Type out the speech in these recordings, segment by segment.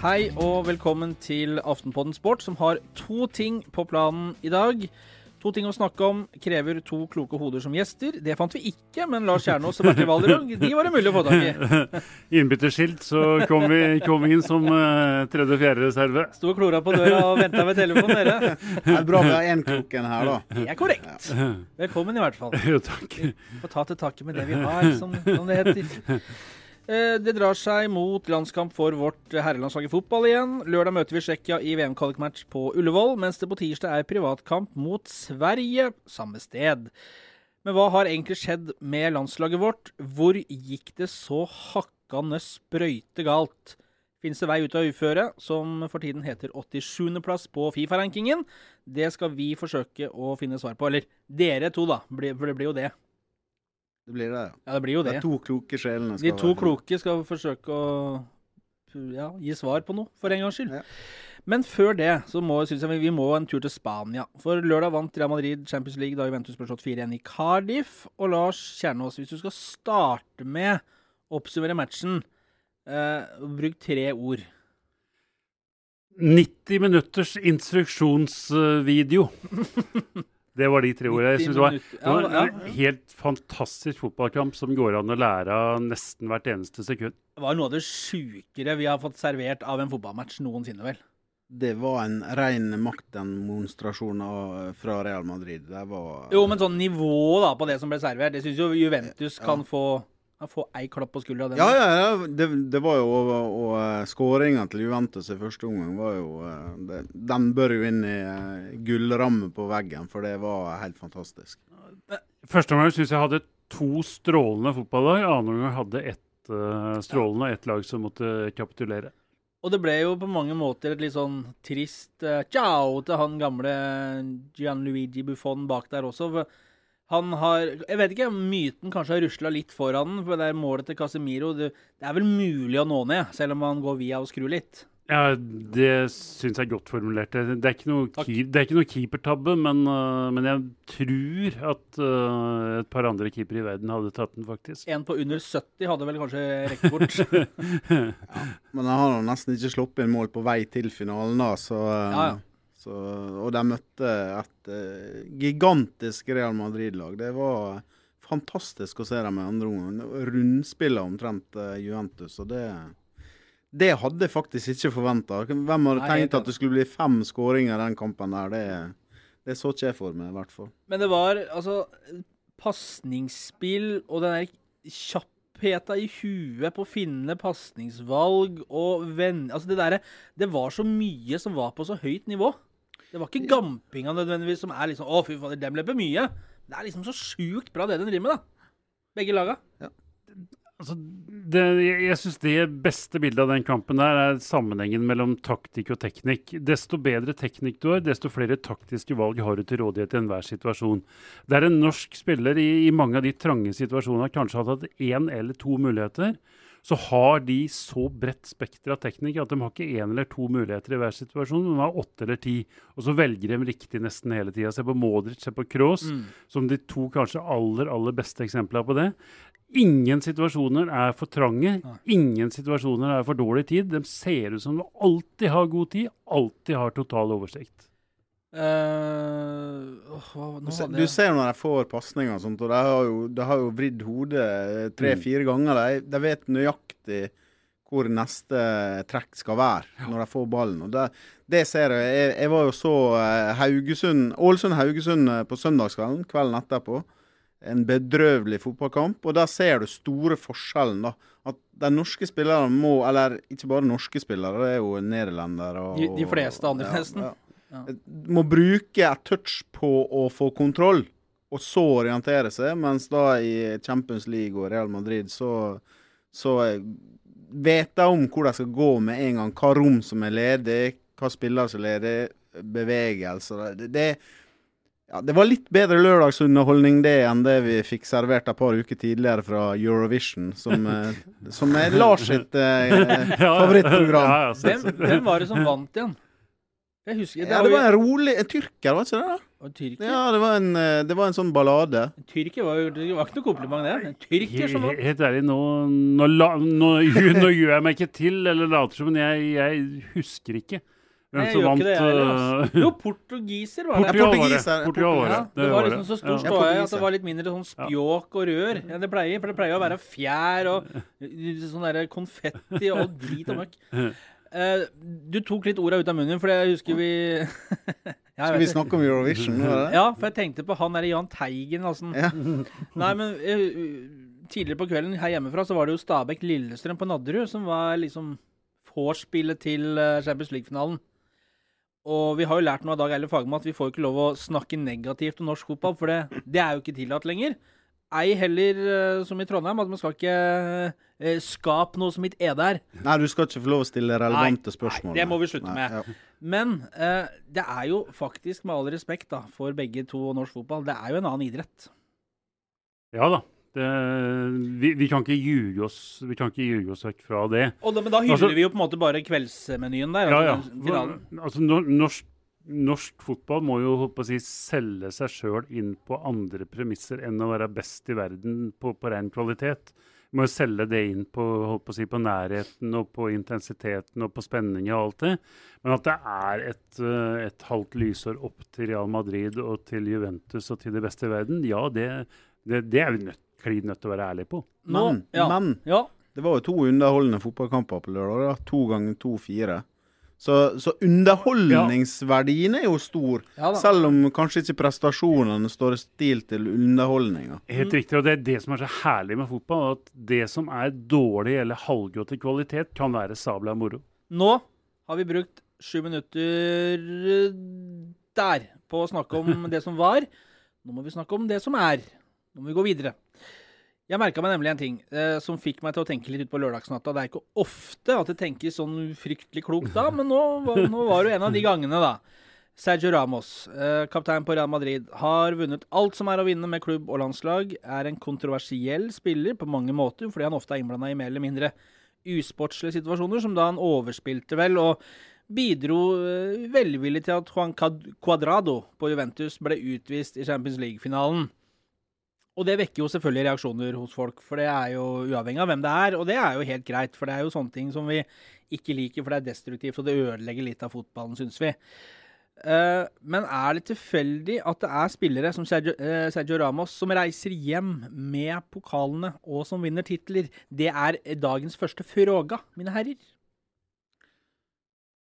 Hei og velkommen til Aftenpodden Sport, som har to ting på planen i dag. To ting å snakke om krever to kloke hoder som gjester. Det fant vi ikke, men Lars Kjernås og Bertil Valderung, de var det mulig å få tak i. Innbytterskilt, så kom vi, kom inn som uh, tredje-fjerde reserve. Sto og klora på døra og venta ved telefonen, dere. Det er bra vi har én klokken her, da. Det er korrekt. Velkommen, i hvert fall. Jo, takk. Vi får ta til takke med det vi har, som, som det heter. Eh, Det drar seg mot landskamp for vårt herrelandslag i fotball igjen. Lørdag møter vi Tsjekkia i VM-kvalikmatch på Ullevål, mens det på tirsdag er privatkamp mot Sverige samme sted. Men hva har egentlig skjedd med landslaget vårt? Hvor gikk det så hakkande sprøyte galt? Fins det vei ut av uføret, som for tiden heter 87.-plass på Fifa-rankingen? Det skal vi forsøke å finne svar på. Eller dere to, da. For det blir jo det. Det blir det, ja. Ja, det blir jo De det. to kloke sjelene De to være- kloke skal forsøke å ja, gi svar på noe, for en gangs skyld. Ja. Men før det så må, synes jeg vi, vi må en tur til Spania. For lørdag vant Real Madrid Champions League da Juventus ble slått 4-1 i Cardiff. Og Lars Kjernås, hvis du skal starte med å oppsummere matchen, eh, bruk tre ord. 90 minutters instruksjonsvideo. Det var de tre ordene. Jeg synes det var, det var Ja, ja. en helt fantastisk fotballkamp som går an å lære av nesten hvert eneste sekund. Det var noe av det sjukere vi har fått servert av en fotballmatch noensinne, vel. Det var en ren maktdemonstrasjon fra Real Madrid. Det var Jo, men sånn nivå da på det som ble servert, det syns jo Juventus Ja. kan få, kan få ei klapp på skuldra. Ja, ja, ja. Det, det var jo Og, og eh, skåringa til Juventus i første omgang var jo eh, det, Den bør jo inn i uh, gullramme på veggen, for det var helt fantastisk. Første omgang syns jeg hadde to strålende fotballag. Annen omgang hadde ett eh, strålende og ett lag som måtte kapitulere. Og det ble jo på mange måter et litt sånn trist uh, ciao til han gamle Gianluigi Buffon bak der også. For han har Jeg vet ikke, myten kanskje har rusla litt foran den. For det er målet til Casemiro det, det er vel mulig å nå ned, selv om han går via og skrur litt. Ja, det syns jeg er godt formulert. Det er ikke noe, keep, det er ikke noe keepertabbe, men, uh, men jeg tror at uh, et par andre keepere i verden hadde tatt den, faktisk. En på under 70 hadde vel kanskje rekt bort. Men han har nesten ikke sluppet inn mål på vei til finalen, da, så, uh... Ja, ja. Så Og de møtte et uh, gigantisk Real Madrid-lag. Det var fantastisk å se dem i andre omgang. Rundspilla omtrent uh, Juventus, og det det hadde jeg faktisk ikke forventa. Hvem hadde Nei, tenkt at det skulle bli fem skåringer i den kampen der? Det, det så ikke jeg for meg, i hvert fall. Men det var altså pasningsspill og den der kjappheta i huet på å finne pasningsvalg og venn... Altså det derre Det var så mye som var på så høyt nivå. Det var ikke gampinga nødvendigvis som er liksom Å, fy fader, dem løper mye. Det er liksom så sjukt bra det de driver med, da. Begge laga. Altså, det, jeg jeg syns det beste bildet av den kampen der er sammenhengen mellom taktikk og teknikk. Desto bedre teknikk du har, desto flere taktiske valg har du til rådighet i enhver situasjon. Der en norsk spiller i, i mange av de trange situasjonene kanskje har hatt én eller to muligheter, så har de så bredt spekter av teknikk at de har ikke én eller to muligheter i hver situasjon, men de har åtte eller ti. Og så velger de riktig nesten hele tida. Se på Modric, se på Kroos, som de to kanskje aller, aller beste eksemplene på det. Ingen situasjoner er for trange. Ingen situasjoner er for dårlig tid. De ser ut som de alltid har god tid, alltid har total oversikt. Eh, oh, Du se, du ser når de får pasninger og sånt, og de har jo, de har jo vridd hodet tre-fire ganger. De, de vet nøyaktig hvor neste trekk skal være når de får ballen. Og det, det ser jeg. jeg. Jeg var jo så eh, Haugesund, Ålesund-Haugesund eh, på søndagskvelden, kvelden etterpå. En bedrøvelig fotballkamp, og der ser du store forskjellen. da, At de norske spillerne må, eller ikke bare norske spillere, det er jo nederlendere og De- de fleste andre, ja, nesten. ja. Ja. Må bruke et touch på å få kontroll, og så orientere seg. Mens da i Champions League og Real Madrid så, så vet de om hvor de skal gå med en gang. Hva rom som er ledig, hva spillere som er ledig, bevegelser. Det, det, ja, det var litt bedre lørdagsunderholdning det enn det vi fikk servert et par uker tidligere fra Eurovision, som, eh, som er Lars sitt eh, favorittprogram. Ja, ja, hvem, hvem var det som vant igjen? Jeg husker Ja, det var en rolig en tyrker, var ikke det? da? Og tyrker? Ja, det var en, eh, det var en sånn ballade. Tyrkia var, jo- det var ikke noe kompliment, det. En tyrker som var. Helt ærlig, nå, nå, la, nå, nå gjør jeg meg ikke til, eller later som, men jeg, jeg husker ikke hvem som vant. det, øh, altså. Jo, portugiser var det. Det. portugiser- Portugal var det. Det var liksom så stor ståhei at det var litt mindre sånn spjåk og rør enn det pleier. For det pleier å være fjær og sånn derre konfetti og drit og møkk. Eh, du tok litt orda ut av munnen, for jeg husker vi Ja, Skal vi snakke om Eurovision eller? Ja, for jeg tenkte på han derre Jahn Teigen. Altså. Ja. Nei, men eh, tidligere på kvelden her hjemmefra så var det jo Stabæk-Lillestrøm på Nadderud som var liksom vorspielet til eh, Champions League-finalen. Og vi har jo lært noe av Dag Eile Fagermo at vi får ikke lov å snakke negativt om norsk fotball, for det, det er jo ikke tillatt lenger. Ei heller eh, som i Trondheim, at man skal ikke uh, skape noe som ikke er der. Nei, du skal ikke få lov å stille relevante Nei, spørsmål. nei, det må vi slutte Nei, med. ja. Men eh, det er jo faktisk, med all respekt da, for begge to og norsk fotball, det er jo en annen idrett. Ja da. Det, vi, vi, kan ikke ljuge oss, vi kan ikke ljuge oss vekk fra det. Og da, men da hyller Altså- vi jo på en måte bare kveldsmenyen der. Ja, ja. altså. Altså, norsk, norsk fotball må jo på å si, selge seg sjøl inn på andre premisser enn å være best i verden på, på ren kvalitet. Må jo selge det inn på, holdt på, å si, på nærheten og på intensiteten og på spenningen og alt det. Men at det er et, eh, et halvt lysår opp til Real Madrid og til Juventus og til det beste i verden, ja, det, det, det er vi nødt, klin nødt til å være ærlig på. Men, ja. men Ja, det var jo to underholdende fotballkamper på lørdag. da. To ganger to-fire. Så, så underholdningsverdien er jo stor. Ja selv om kanskje ikke prestasjonene står i stil til underholdninga. Helt riktig, og det er det som er så herlig med fotball. At det som er dårlig eller halvgått i kvalitet, kan være sabla moro. Nå har vi brukt sju minutter eh, der på å snakke om det som var. Nå må vi snakke om det som er. Nå må vi gå videre. Jeg merka meg nemlig en ting eh, som fikk meg til å tenke litt ut på lørdagsnatta. Det er ikke ofte at jeg tenker sånn fryktelig klokt da, men nå, nå var det en av de gangene, da. Sergio Ramos, eh, kaptein på Real Madrid, har vunnet alt som er å vinne med klubb og landslag. Er en kontroversiell spiller på mange måter, fordi han ofte er innblanda i mer eller mindre usportslige situasjoner, som da han overspilte vel, og bidro eh, velvillig til at Juan Cuadrado på Juventus ble utvist i Champions League-finalen. Og det vekker jo selvfølgelig reaksjoner hos folk, for det er jo uavhengig av hvem det er. Og det er jo helt greit, for det er jo sånne ting som vi ikke liker, for det er destruktivt, og det ødelegger litt av fotballen, syns vi. Eh, men er det tilfeldig at det er spillere som eh, Sergio Ramos som reiser hjem med pokalene og som vinner titler? Det er dagens første fråga, mine herrer.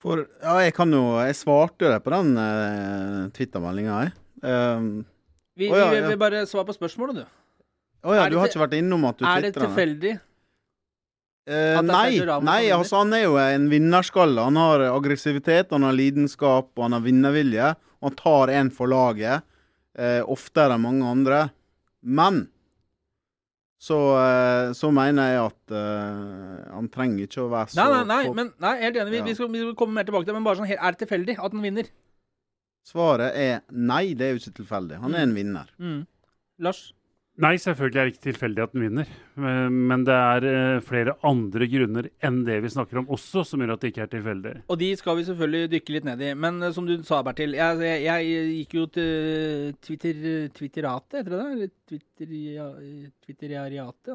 For ja, jeg kan jo Jeg svarte jo det på den uh, Twitter-meldinga, jeg. Um, Vi, oh, ja, vi vi vil bare svare på spørsmålet, du. Å ja, Er du har ikke vært innom at du Er det tilfeldig? Eh, nei, nei altså, han er jo en vinnerskalle. Han har aggressivitet, han har lidenskap han har vinnervilje. Og han tar en for laget eh, oftere enn mange andre. Men så, eh, så mener jeg at eh, han trenger ikke å være så Nei, nei, nei, men, nei helt enig. Vi, Ja. vi, skal, vi skal komme mer tilbake til det. Men bare sånn, er det tilfeldig at han vinner? Svaret er nei, det er jo ikke tilfeldig. Han er en vinner. Mm. Lars? Nei, selvfølgelig er det ikke tilfeldig at han vinner. Eh, Men det er eh, flere andre grunner enn det vi snakker om også, som gjør at det ikke er tilfeldig. Og de skal vi selvfølgelig dykke litt ned i. Men eh, som du sa, Bertil, jeg, jeg, jeg gikk jo til Twitter, Twitteratet, heter det det? Eller Twitter.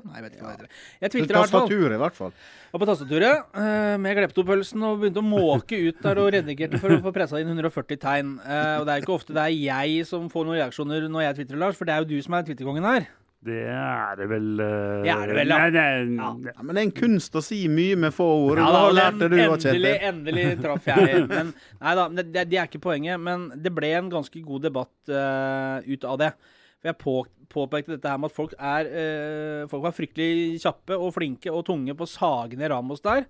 Nei, jeg vet ikke hva det heter. Jeg twittra i hvert fall. tastaturet, i hvert fall. Var på tastaturet med Gleptopølsen og begynte å måke ut der og redigerte for å få pressa inn 140 tegn. Eh, og det er jo ikke ofte det er jeg som får noen reaksjoner når jeg twitrer, Lars, for det er jo du som er Twitterkongen her. Det er det vel uh, Det er det vel, ja. Nei, nei, Ja. Ja, men det er en kunst å si mye med få ord. Ja, da, da lærte du òg, Kjetil. endelig traff jeg. Men, nei da, det, det er ikke poenget. Men det ble en ganske god debatt uh, ut av det. For jeg på, påpekte dette her med at folk er uh, Folk var fryktelig kjappe og flinke og tunge på å sage ned Ramos der.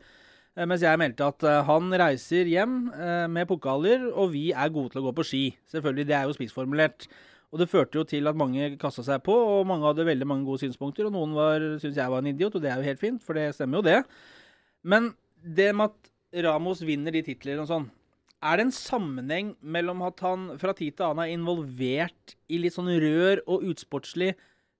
Mens jeg meldte at han reiser hjem med pokaler, og vi er gode til å gå på ski. Selvfølgelig, det er jo spissformulert. Og det førte jo til at mange kasta seg på, og mange hadde veldig mange gode synspunkter. Og noen syntes jeg var en idiot, og det er jo helt fint, for det stemmer jo det. Men det med at Ramos vinner de titlene og sånn, er det en sammenheng mellom at han fra tid til annen er involvert i litt sånn rør og utsportslig,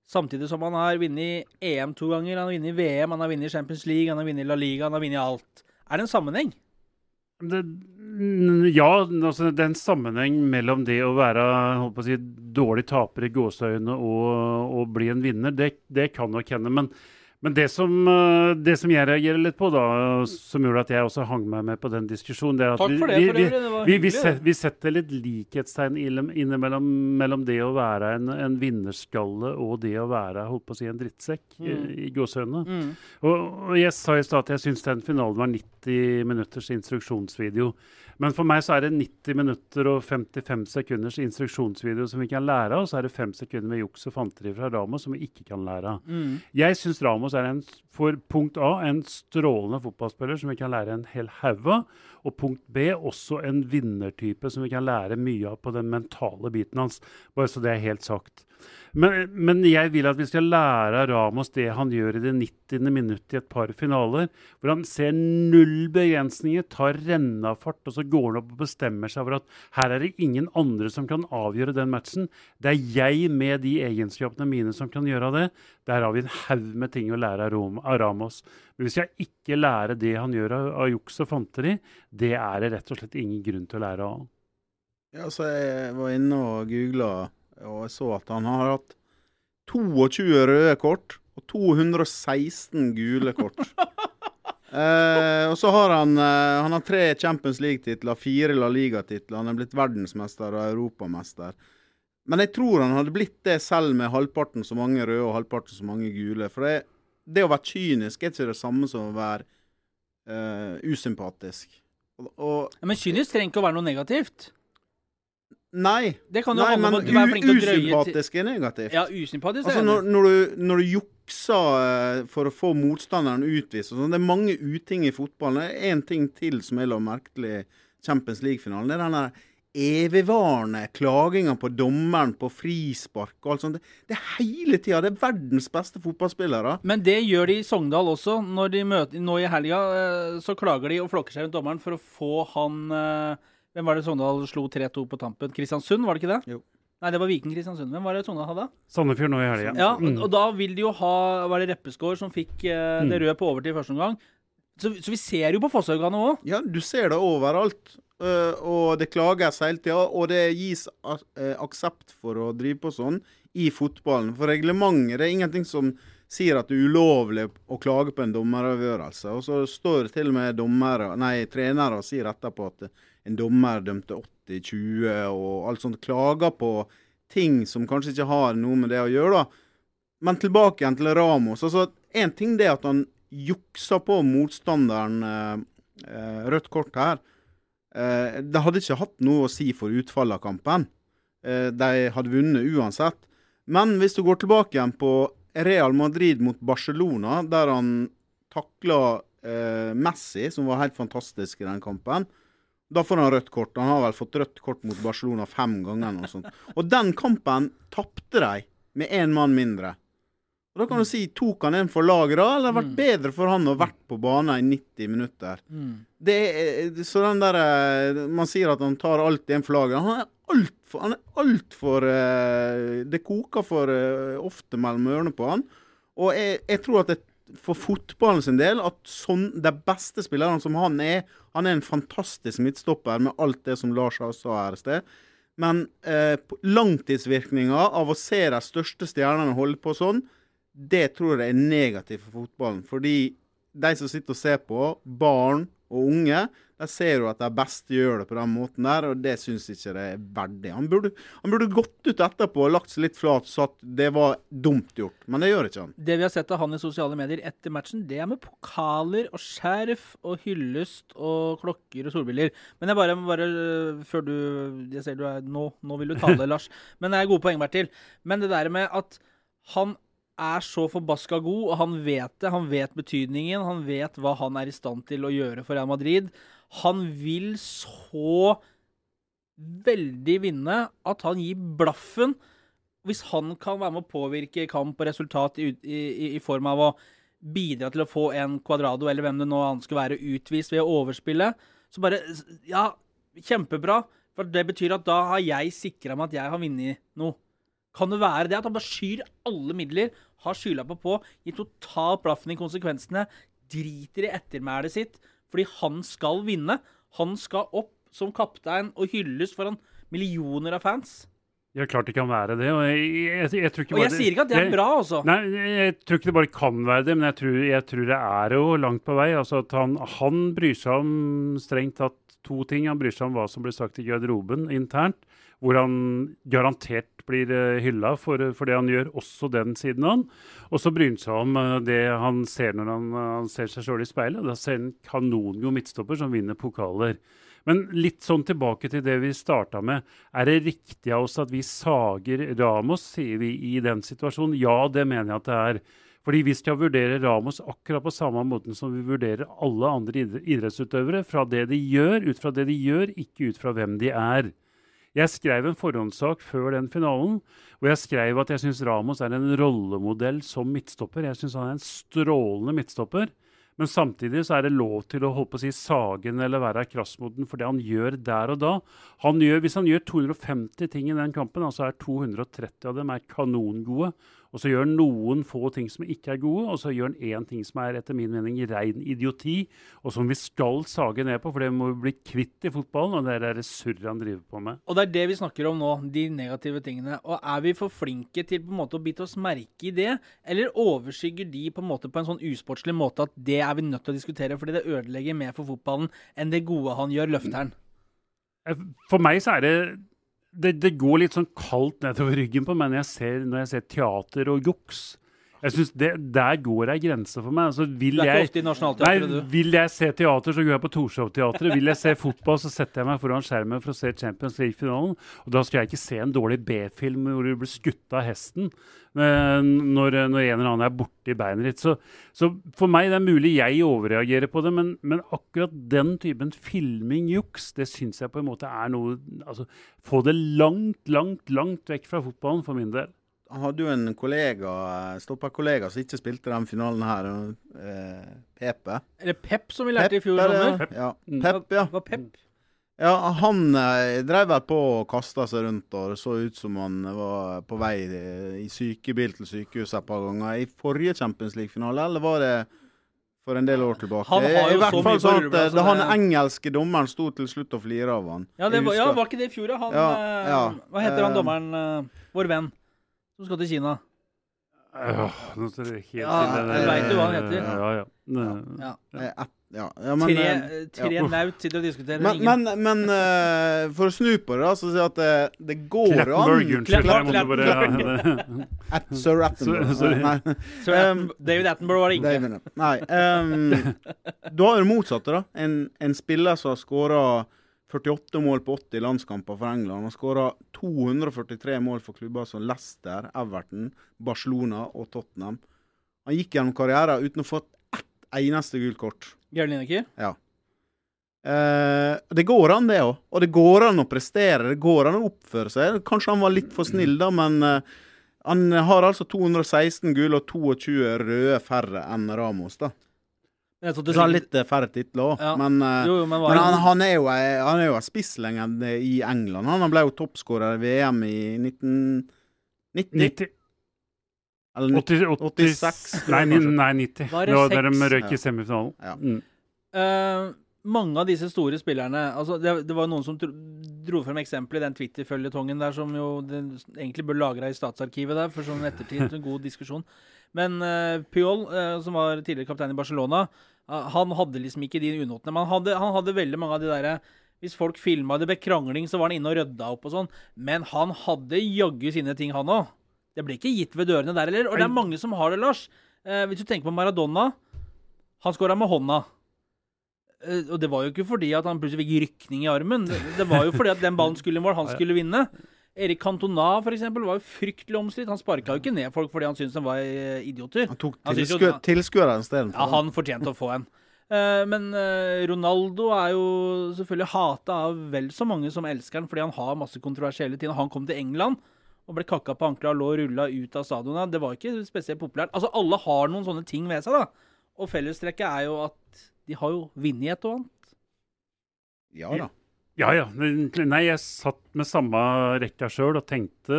samtidig som han har vunnet EM to ganger, han har vunnet VM, han har vunnet Champions League, han har vunnet La Liga, han har vunnet alt. Er det en sammenheng? det, Ja, altså det er en sammenheng mellom det å være å si, dårlig taper i gåseøyne og, og bli en vinner. Det, det kan nok hende. Men, men det, som, eh, det som jeg reagerer litt på, da, som gjorde at jeg også hang meg med på den diskusjonen, det er at vi, setter litt likhetstegn innimellom mellom det å være en, en vinnerskalle og det å være holdt på å si, en drittsekk i, i gåsehøyne. Mm. Og, og jeg sa i stad at jeg syns den finalen var 90 minutters instruksjonsvideo. Men for meg så er det 90 minutter og 55 sekunders instruksjonsvideo som vi kan lære av, og så er det 5 sekunder med juks og fanteri fra Ramos som vi ikke kan lære av. Mm. Jeg syns Ramos er en, for punkt A en strålende fotballspiller som vi kan lære en hel haug av. Og punkt B også en vinnertype som vi kan lære mye av på den mentale biten hans. Bare så det er helt sagt. Men, men jeg vil at vi skal lære av Ramos det han gjør i det 90. minutt i et par finaler, hvor han ser null begrensninger, tar rennafart, og så går han opp og bestemmer seg for at her er det ingen andre som kan avgjøre den matchen. Det er jeg med de egenskapene mine som kan gjøre det. Der har vi en haug med ting å lære av, Ramos. Men hvis jeg ikke lærer det han gjør av, av juks og fanteri, det er det rett og slett ingen grunn til å lære av. Ja, så jeg var inne og googla, og så at han har hatt 22 røde kort og 216 gule kort. eh, og så har han eh, Han har tre Champions League-titler, fire La Liga-titler. Han er blitt verdensmester og europamester. Men jeg tror han hadde blitt det selv med halvparten så mange røde og halvparten så mange gule. For det, det å være kynisk er ikke det samme som å være eh, usympatisk. Og, og Ja, men kynisk trenger ikke å være noe negativt. Nei. Det kan jo Nei, men er usympatisk er negativt. Ja, usympatisk. Altså er når, når, du, når du jukser eh, for å få motstanderen utvist og sånn, Det er mange uting i fotballen. Det er én ting til som jeg la merke til i Champions League-finalen. Det er den der evigvarende klaginga på dommeren på frispark og alt sånt. Det, det er hele tida. Det er verdens beste fotballspillere. Men det gjør de i Sogndal også. Når de møter, nå i helga eh, så klager de og flokker seg rundt dommeren for å få han eh, Hvem var det Sogndal slo 3-2 på tampen? Kristiansund, var det ikke det? Jo. Nei, det var Viking Kristiansund. Hvem var det Sogndal hadde? Sandefjord nå i helga. Ja, Mm. og, da vil de jo ha Var det Reppeskår som fikk eh, det røde på overtid i første omgang? Så, så vi ser jo på Fosshaugane òg. Ja, du ser det overalt. Uh, og det klages hele tida. Og det gis eh, aksept for å drive på sånn i fotballen. For reglementet det er ingenting som sier at det er ulovlig å klage på en dommeravgjørelse. Og så står det til og med dommere, nei, trenere og sier etterpå at en dommer dømte 80-20 og alt sånt. Klager på ting som kanskje ikke har noe med det å gjøre, da. Men tilbake igjen til Ramos. altså Én ting det er at han juksa på motstanderen eh, eh, rødt kort her. Eh, det hadde ikke hatt noe å si for utfallet av kampen. Eh, de hadde vunnet uansett. Men hvis du går tilbake igjen på Real Madrid mot Barcelona, der han takla eh, Messi, som var helt fantastisk i den kampen, da får han rødt kort. Han har vel fått rødt kort mot Barcelona fem ganger. Og, sånt. Og den kampen tapte de med én mann mindre. Og Da kan du si tok han en for laget da, eller det vært bedre for han å vært på banen i 90 minutter? Det er, så den der eh, Man sier at han tar alltid en for laget. Han er altfor Han er altfor uh, Det koker for eh, ofte mellom ørene på han. Og jeg, jeg tror at det, for fotballen sin del at sånn, de beste spillerne som han er Han er en fantastisk midtstopper med alt det som Lars sa her i sted. Men eh, langtidsvirkninga av å se de største stjernene holde på sånn, det tror jeg er negativt for fotballen. Fordi de som sitter og ser på, barn og unge, de ser jo at de beste gjør det på den måten der, og det syns ikke det er verdig. Han burde, han burde gått ut etterpå og lagt seg litt flat og sagt det var dumt gjort, men det gjør ikke han. Det vi har sett av han i sosiale medier etter matchen, det er med pokaler og skjerf og hyllest og klokker og solbriller. Men jeg bare, bare øh, før du Jeg ser du er Nå, nå vil du tale, Lars. Men det er gode poeng, Bertil. Men det der med at han er så forbaska god, og han vet det. Han vet betydningen. Han vet hva han er i stand til å gjøre for Real Madrid. Han vil så veldig vinne at han gir blaffen. Hvis han kan være med å påvirke kamp og resultat i, i, i- form av å bidra til å få en Cuadrado, eller hvem det nå han skal være, utvist ved å overspille, så bare Ja, kjempebra. For det betyr at da har jeg sikra meg at jeg har vunnet noe. Kan det være det at han bare skyr alle midler, har skylappa på, gir total blaffen i konsekvensene, driter i ettermælet sitt fordi han skal vinne. Han skal opp som kaptein og hylles foran millioner av fans. Ja, klart det kan være det. Og jeg, jeg, jeg tror ikke Og jeg bare- sier ikke at det er bra, altså. Nei, jeg tror ikke det bare kan være det, men jeg tror, jeg tror det er jo langt på vei. Altså at han, han bryr seg om strengt tatt to ting. Han bryr seg om hva som blir sagt i garderoben internt, hvor han garantert blir uh, hylla for, for det han gjør, også den siden av han. Og så bryr han seg om eh, det han ser når han, eh, han ser seg sjøl i speilet. Da ser han kanongod midtstopper som vinner pokaler. Men litt sånn tilbake til det vi starta med. Er det riktig av oss at vi sager Ramos, sier vi i den situasjonen? Ja, det mener jeg at det er. Fordi vi skal vurdere Ramos akkurat på samme måten som vi vurderer alle andre idrettsutøvere, fra det de gjør, ut fra det de gjør, ikke ut fra hvem de er. Jeg skrev en forhåndssak før den finalen, hvor jeg skrev at jeg syns Ramos er en rollemodell som midtstopper. Jeg syns han er en strålende midtstopper. Men samtidig så er det lov til å holde på å si sagen eller være krass mot den for det han gjør der og da. Han gjør, hvis han gjør 250 ting i den kampen, altså er 230 av dem er kanongode, og så gjør han noen få ting som ikke er gode, og så gjør han én ting som er etter min mening rein idioti, og som vi skal sage ned på, for det må vi bli kvitt i fotballen, og det er det surret han driver på med. Og det er det vi snakker om nå, de negative tingene. Og er vi for flinke til på en måte å bite oss merke i det, eller overskygger de på en måte på en sånn usportslig måte at det er vi nødt til å diskutere fordi det ødelegger mer for fotballen enn det gode han gjør, løfteren? Eh, For meg så er det det, det går litt sånn kaldt nedover ryggen på meg når jeg ser, når jeg ser teater og juks. Jeg synes det, Der går ei grense for meg. Altså, vil jeg, i nei, du. vil jeg se teater, så går jeg på Torshov-teatret. Vil jeg se fotball, så setter jeg meg foran skjermen for å se Champions League-finalen. Og da skal jeg ikke se en dårlig B-film hvor du blir skutt av hesten når, når en eller annen er borti beinet ditt. Så, så for meg det er mulig jeg overreagerer på det, men, men akkurat den typen filming, juks, det syns jeg på en måte er noe altså, Få det langt, langt, langt vekk fra fotballen for min del. Han hadde jo en kollega, stopperkollega som ikke spilte den finalen her. Eh, Pepe. Eller Pep, som vi lærte i fjor sommer. ja. Ja. Pep, ja. Var Pep? Ja, han eh, drev vel på og kasta seg rundt, og det så ut som han var på vei eh, i sykebil til sykehuset et par ganger. I forrige Champions League-finale, eller var det for en del år tilbake? Han har jo I hvert så fall sånn at rulleblad, eh, så han engelske dommeren sto til slutt og flira av han. Ja, det var, ja, var ikke det i fjor, da? Han, Ja, eh, ja. Hva heter han Eh, dommeren, eh, vår venn, som skal til Kina? Øh, nå står det helt Ja, stille. jeg vet jo hva han heter. Ja, ja. ja. Ja. ja. ja, ja, men, tre eh, tre ja. naut sitter og diskuterer. Men, men, men uh, for å snu på det, da, så sier jeg at det, det går Clattenburg, an Clattenburg. bare At Sir Attenborough. Sorry. Nei, Sir Atten- David Attenborough var det ikke. David, nei Um, du har jo det motsatte, da. En, en spiller som har skåra 48 mål på 80 landskamper for England. Han skåra 243 mål for klubber som Leicester, Everton, Barcelona og Tottenham. Han gikk gjennom karrieren uten å få ett eneste gult kort. Bjørn Lineker? Eh, det går an, det òg. Og det går an å prestere, det går an å oppføre seg. Kanskje han var litt for snill, da, men eh, han har altså 216 gule og 22 røde færre enn Ramos, da. Trodde har sikkert- litt eh, færre titler òg, Ja. men, eh, Jo, jo, men men han, han er jo ei- han er jo en spisslegende i England. Han ble jo toppskårer i VM i 1990. 90. 80, 86, Nei, nei 90. Var Det var der de røyk i semifinalen. Ja. Mm. Uh, mange av disse store spillerne altså det, det var noen som dro, dro frem eksempel i den Twitter-føljetongen der som jo det egentlig bør lagra i statsarkivet der, for sånn ettertid en god diskusjon. Men uh, Puyol, uh, som var tidligere kaptein i Barcelona, eh, han hadde liksom ikke de unotene. Men han hadde, han hadde veldig mange av de derre Hvis folk filma det ble krangling, så var han inne og rydda opp og sånn. Men han hadde jaggu sine ting, han òg. Det ble ikke gitt ved dørene der heller. Og det er mange som har det, Lars. Eh, hvis du tenker på Maradona. Han skåra med hånda. Eh, og det var jo ikke fordi at han plutselig fikk rykning i armen. Det, det var jo fordi at den ballen skulle i mål, han skulle vinne. Erik Cantona for eksempel, var jo fryktelig omstridt. Han sparka jo ikke ned folk fordi han syntes de var eh, idioter. Han tok tilskuere jo- istedenfor. Ja, han fortjente å få en. Eh, men eh, Ronaldo er jo selvfølgelig hata av vel så mange som elsker han, fordi han har masse kontroversielle ting. Han kom til England og ble kakka på ankla og lå og rulla ut av stadionet. Det var ikke spesielt populært. Altså, alle har noen sånne ting ved seg, da. Og fellestrekket er jo at de har jo vunnet et og annet. Ja da. Ja, ja. Nei, jeg satt med samme rekka sjøl og tenkte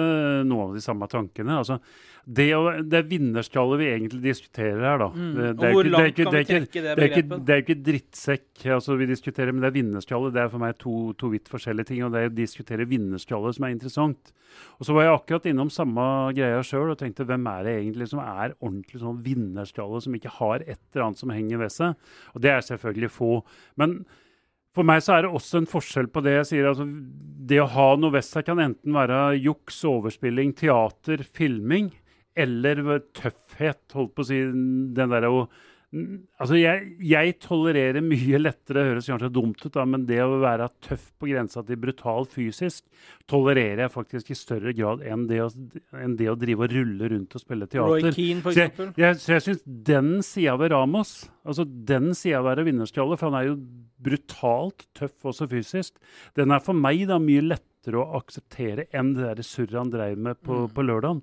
noen av de samme tankene. Altså, det, det vinnerskallet vi egentlig diskuterer her, da. Mm. Det, Og hvor langt kan vi er trekke det det er ikke, det ikke drittsekk altså, vi diskuterer, men det er vinnerskallet. Det er for meg to, to vidt forskjellige ting. Og det er å diskutere vinnerskallet som er interessant. Og så var jeg akkurat innom samme greia sjøl og tenkte hvem er det egentlig som er ordentlig sånn vinnerskalle, som ikke har et eller annet som henger ved seg? Og det er selvfølgelig få. Men for meg så er det også en forskjell på det jeg sier. altså Det å ha noe ved seg kan enten være juks, overspilling, teater, filming, eller tøffhet. Holdt på å si den derre å Altså, jeg, jeg tolererer mye lettere, det høres kanskje dumt ut, da, men det å være tøff på grensa til brutal fysisk, tolererer jeg faktisk i større grad enn det å, enn det å drive og rulle rundt og spille teater. Roy. Keane, for Så jeg, eksempel. jeg, så jeg syns den sida ved Ramos, altså den sida av å være vinnerskalle, for han er jo brutalt tøff også fysisk, den er for meg da mye lettere å akseptere enn det surret han drev med på, Mm. på lørdagen.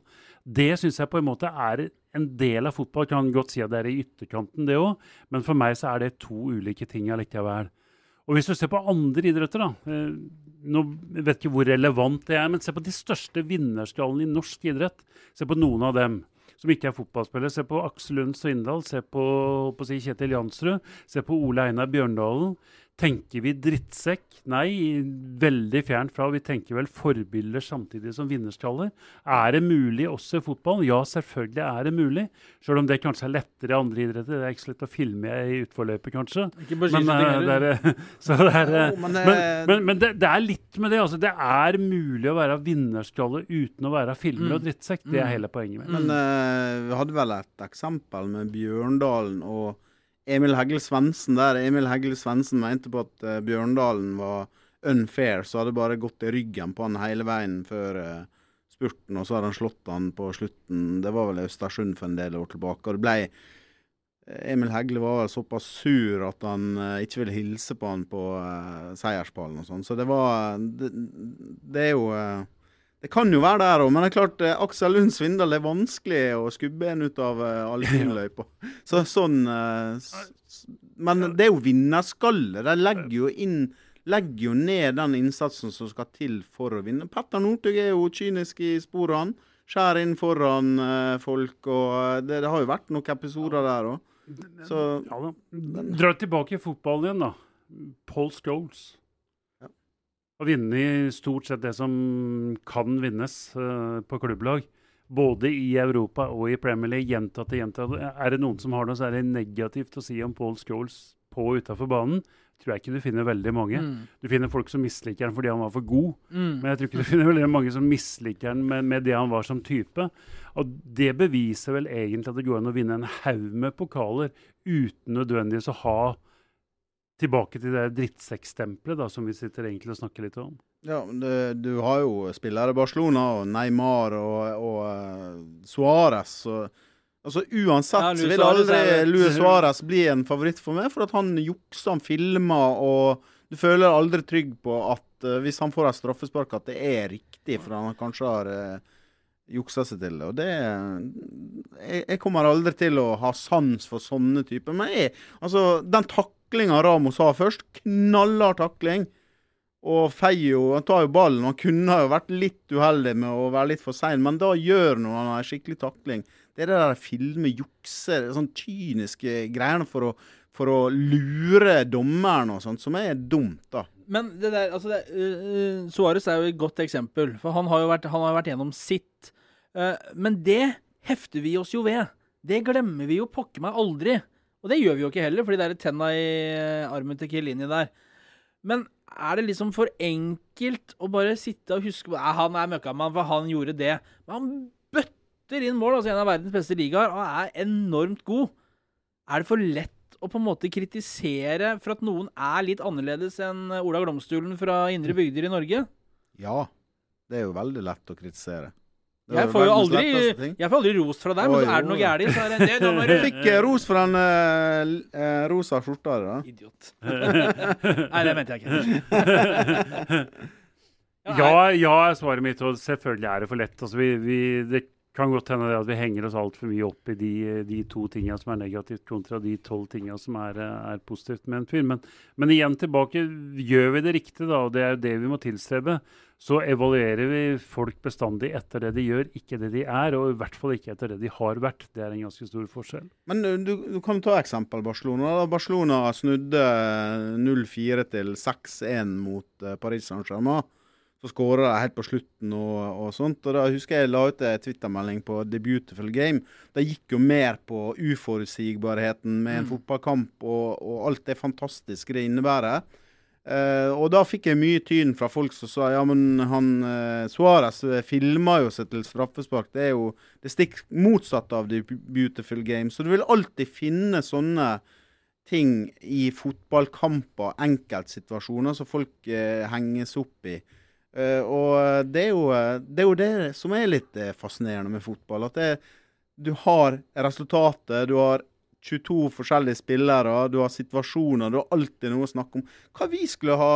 Det syns jeg på en måte er en del av fotball. Kan godt si at det er i ytterkanten, det òg, men for meg så er det to ulike ting allikevel. Og hvis du ser på andre idretter, da eh, nå vet ikke hvor relevant det er, men se på de største vinnerskallene i norsk idrett. Se på noen av dem som ikke er fotballspillere. Se på Aksel Lund Svindal, se på, på si Kjetil Jansrud, se på Ole Einar Bjørndalen. Tenker vi drittsekk? Nei, veldig fjernt fra. Vi tenker vel forbilder samtidig som vinnerskaller. Er det mulig også i fotball? Ja, selvfølgelig er det mulig. Selv om det kanskje er lettere i andre idretter. Det er ikke så lett å filme i utforløpet, kanskje. Ikke på Men, skiskyting eh, det er, det er, eh, men, men, eh, men, men det, det er litt med det. altså Det er mulig å være vinnerskalle uten å være filmer og Mm. drittsekk. Det er Mm. hele poenget mitt. Men uh, vi hadde vel et eksempel med Bjørndalen og Emil Heggel Svendsen der. Emil Heggel Svendsen mente på at uh, Bjørndalen var unfair, så hadde bare gått i ryggen på han hele veien før uh, spurten, og så hadde han slått han på slutten. Det var vel Østersund for en del år tilbake. og det ble Emil Hegle var vel såpass sur at han uh, ikke ville hilse på han på uh, seierspallen og sånn. Så det var det, det er jo eh, Det kan jo være der òg, men det er klart eh, Aksel Lund Svindal er vanskelig å skubbe en ut av uh, alpinløypa. Så sånn eh, s- Men det er jo vinnerskallet. De legger jo inn Legger jo ned den innsatsen som skal til for å vinne. Petter Northug er jo kynisk i sporene. Skjærer inn foran eh, folk, og eh, det, det har jo vært noen episoder der òg. Så Ja. Dra tilbake i fotballen igjen, da. Paul Scholes. Har vunnet stort sett det som kan vinnes uh, på klubblag. Både i Europa og i Premier League. Gjentatte, gjentatte. Er det noen som har noe særlig negativt å si om Paul Scholes på og utafor banen? Tror jeg ikke du finner veldig mange. Mm. Du finner folk som misliker han fordi han var for god. Mm. Men jeg tror ikke du finner veldig mange som misliker han med, med det han var som type. Og det beviser vel egentlig at det går an å vinne en haug med pokaler uten nødvendigvis å ha tilbake til det drittsekkstempelet som vi sitter egentlig og snakker litt om. Ja, men det, du har jo spillere i Barcelona, og Neymar og, og uh, Suárez. Altså Uansett Ja, så vil aldri Luis Suárez bli en favoritt for meg, for at han jukser, han filmer, og du føler aldri trygg på at uh, hvis han får et straffespark, at det er riktig, for han kanskje har uh, juksa seg til. Og det jeg, jeg kommer aldri til å ha sans for sånne typer. Men jeg, altså, den taklinga Ramos har først, knallhard takling. Og Feio han tar jo ballen. Han kunne jo vært litt uheldig med å være litt for sein, men da gjør når han har skikkelig takling. Det er det der filme, jukse, sånn kyniske greiene for å, for å lure dommeren og sånt, som er dumt, da. Men det der, altså det, uh, Suárez er jo et godt eksempel, for han har jo vært, har vært gjennom sitt. Uh, men det hefter vi oss jo ved. Det glemmer vi jo pokker meg aldri. Og det gjør vi jo ikke heller, fordi det er tenna i eh, armen til Kielini der. Men er det liksom for enkelt å bare sitte og huske "Nei, Han er møkkamann, for han gjorde det. Men han bøtter inn mål, altså en av verdens beste ligaer, og er enormt god. Er det for lett å på en måte kritisere for at noen er litt annerledes enn Ola Glomstulen fra indre bygder i Norge? Ja. Det er jo veldig lett å kritisere. Er Jeg får jo aldri, jeg får aldri rost fra deg, men så er det noe galt, så er det det. Du fikk eh, ros for den uh, rosa skjorta di, da. Idiot. Nei, det mente jeg ikke. Ja, ja er svaret mitt, og selvfølgelig er det for lett. Altså, vi, vi, det kan godt hende at vi henger oss altfor mye opp i de, de to tingene som er negativt, kontra de tolv tingene som er, er, positivt med en film. Men, men, igjen tilbake, gjør vi det riktig, da, og det er det vi må tilstrebe, så evaluerer vi folk bestandig etter det de gjør, ikke det de er, og i hvert fall ikke etter det de har vært. Det er en ganske stor forskjell. Men du, du kan ta eksempel Barcelona. Barcelona snudde 0-4 til 6-1 mot uh, Paris Saint-Germain. Så skåra de helt på slutten og, og, sånt. Og da husker jeg la ut en twittermelding på The Beautiful Game. Det gikk jo mer på uforutsigbarheten med en mm. fotballkamp og, og, alt det fantastiske det innebærer. Eh, og da fikk jeg mye tyn fra folk som sa ja, men han eh, Suárez filma jo seg til straffespark. Det er jo det stikk motsatte av The Beautiful Game. Så du vil alltid finne sånne ting i fotballkamper, enkeltsituasjoner, som folk eh, henges opp i. Uh, og det er, jo, det er, jo, det som er litt uh, fascinerende med fotball. At det, du har resultatet, du har 22 forskjellige spillere, du har situasjoner, du har alltid noe å snakke om. Hva vi skulle ha,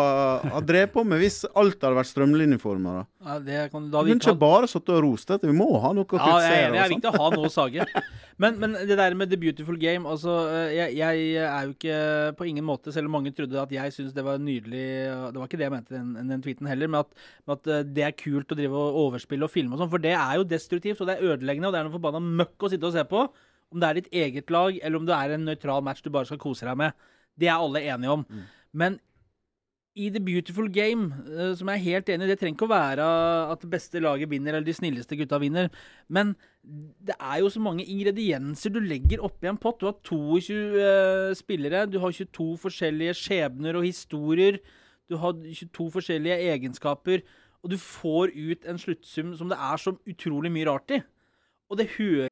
ha drevet på med hvis alt hadde vært strømlinjeforma? Ja, det kan, da vi ikke bare sittet og rost dette, vi må ha noe å kritisere. Ja, jeg, det er viktig å ha noe å sage. Men, men, det der med The Beautiful Game altså, eh, jeg, jeg, er jo ikke på ingen måte, selv om mange trodde at jeg syns det var nydelig Det var ikke det jeg mente den, den, tweeten heller, men at, at, eh, det er kult å drive og overspille og filme og sånn, for det er jo destruktivt, og det er ødeleggende, og det er noe forbanna møkk å sitte og se på. Om det er ditt eget lag, eller om det er en nøytral match du bare skal kose deg med. Det er alle enige om. Mm. Men i The Beautiful Game, uh, som jeg er helt enig i, det trenger ikke å være at det beste laget vinner, eller de snilleste gutta vinner. Men det er jo så mange ingredienser du legger oppi en pott. Du har 22 uh, eh, spillere, du har 22 forskjellige skjebner og historier. Du har 22 forskjellige egenskaper. Og du får ut en sluttsum som det er så utrolig mye rart i. Og det hører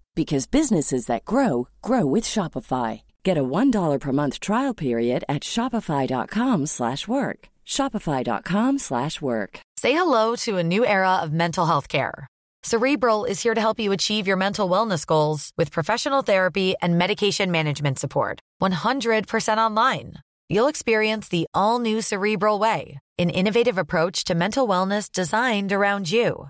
because businesses that grow grow with Shopify. Get a $1 per month trial period at shopify.com/work. shopify.com/work. Say hello to a new era of mental health care. Cerebral is here to help you achieve your mental wellness goals with professional therapy and medication management support. 100% online. You'll experience the all-new Cerebral way, an innovative approach to mental wellness designed around you.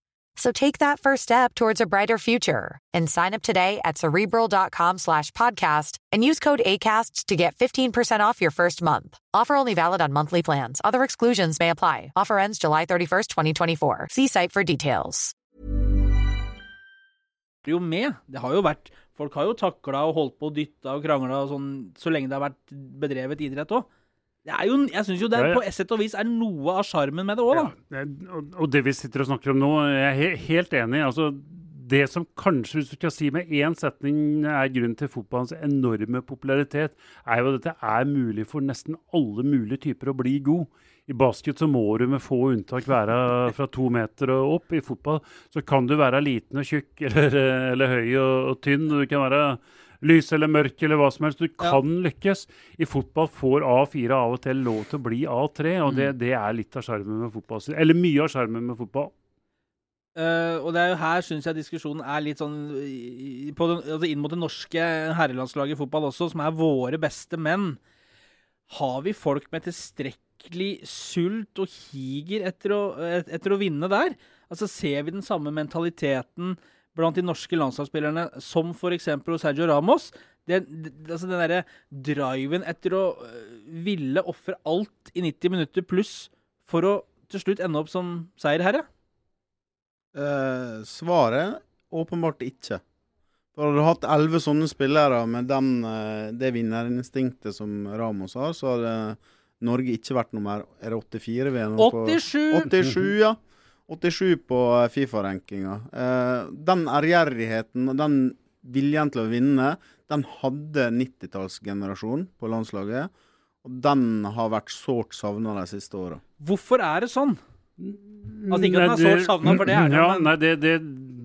So take that first step towards a brighter future and sign up today at cerebral.com slash podcast and use code ACasts to get 15% off your first month. Offer only valid on monthly plans. Other exclusions may apply. Offer ends July 31st, 2024. See site for details. Er jo med. Det har jo vært Folk har jo takla og holdt på og dytta og krangla sånn så lenge det har vært bedrevet idrett. Jo, jeg syns jo det ja, ja. på et sett og vis er noe av sjarmen med det òg, da. Ja, og det vi sitter og snakker om nå, jeg er helt enig. altså Det som kanskje, hvis du skal si med én setning, er grunnen til fotballens enorme popularitet, er jo at dette er mulig for nesten alle mulige typer å bli god. I basket så må du med få unntak være fra to meter og opp. I fotball så kan du være liten og tjukk eller, eller høy og, og tynn. Du kan være lys eller mørk eller hva som helst. Du kan lykkes. I fotball får A4 av og til lov til å bli A3, og det, det er litt av sjarmen med fotball. Eller mye av sjarmen med fotball. Uh, og det er jo her syns jeg diskusjonen er litt sånn på den, altså inn mot det norske herrelandslaget i fotball også, som er våre beste menn. Har vi folk med tilstrekkelig sult og higer etter å, etter å vinne der? Altså Ser vi den samme mentaliteten blant de norske landslagsspillerne som f.eks. hos Sergio Ramos? Det, altså den derre driven etter å øh, ville ofre alt i 90 minutter pluss for å til slutt ende opp som seierherre? Eh, svaret åpenbart ikke. For Hadde du hatt elleve sånne spillere med den, eh, det vinnerinstinktet som Ramos har, så hadde Norge ikke vært nummer Er det 84 vi er nå på? 87! 87, ja. 87 på Fifa-rankinga. Eh, den ærgjerrigheten og den viljen til å vinne, den hadde 90-tallsgenerasjonen på landslaget. Og den har vært sårt savna de siste åra. Hvorfor er det sånn? Altså ikke at den er sårt savnet, for det er den, ja, men- Nei, det, det,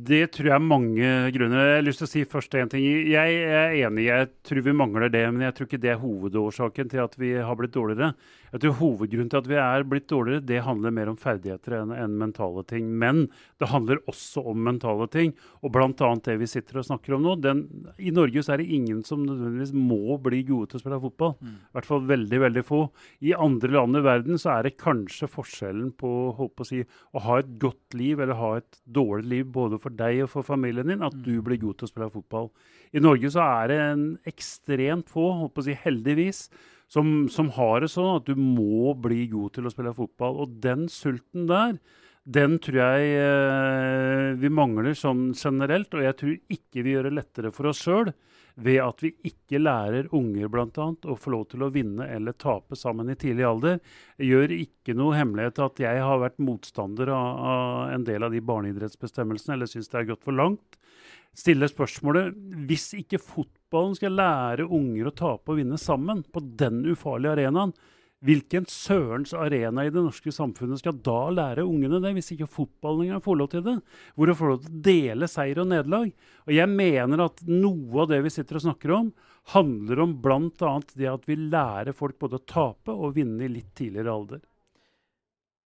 det tror jeg er mange grunner. Jeg har lyst til å si først én ting. Jeg er enig, jeg tror vi mangler det, men jeg tror ikke det er hovedårsaken til at vi har blitt dårligere. Jeg tror hovedgrunnen til at vi er blitt dårligere, det handler mer om ferdigheter enn enn mentale ting. Men det handler også om mentale ting, og bl.a. det vi sitter og snakker om nå. Den, I Norge så er det ingen som nødvendigvis må bli gode til å spille fotball. Mm. I hvert fall veldig, veldig få. I andre land i verden så er det kanskje forskjellen på på å, si, å ha et godt liv eller ha et dårlig liv både for deg og for familien din, at du blir god til å spille fotball. I Norge så er det en ekstremt få, holdt på å si heldigvis, som, som har det sånn at du må bli god til å spille fotball. Og den sulten der, den tror jeg eh, vi mangler sånn generelt. Og jeg tror ikke vi gjør det lettere for oss sjøl ved at vi ikke lærer unger annet, å få lov til å vinne eller tape sammen i tidlig alder. Gjør ikke noe hemmelighet at jeg har vært motstander av, av en del av de barneidrettsbestemmelsene, eller syns det er gått for langt. Stiller spørsmålet hvis ikke fotballen skal lære unger å tape og vinne sammen på den ufarlige arenaen, hvilken sørens arena i det norske samfunnet skal da lære ungene det, hvis ikke fotballen engang får lov til det? Hvor de får lov til å dele seier og nederlag. Og jeg mener at noe av det vi sitter og snakker om, handler om bl.a. det at vi lærer folk både å tape og vinne i litt tidligere alder.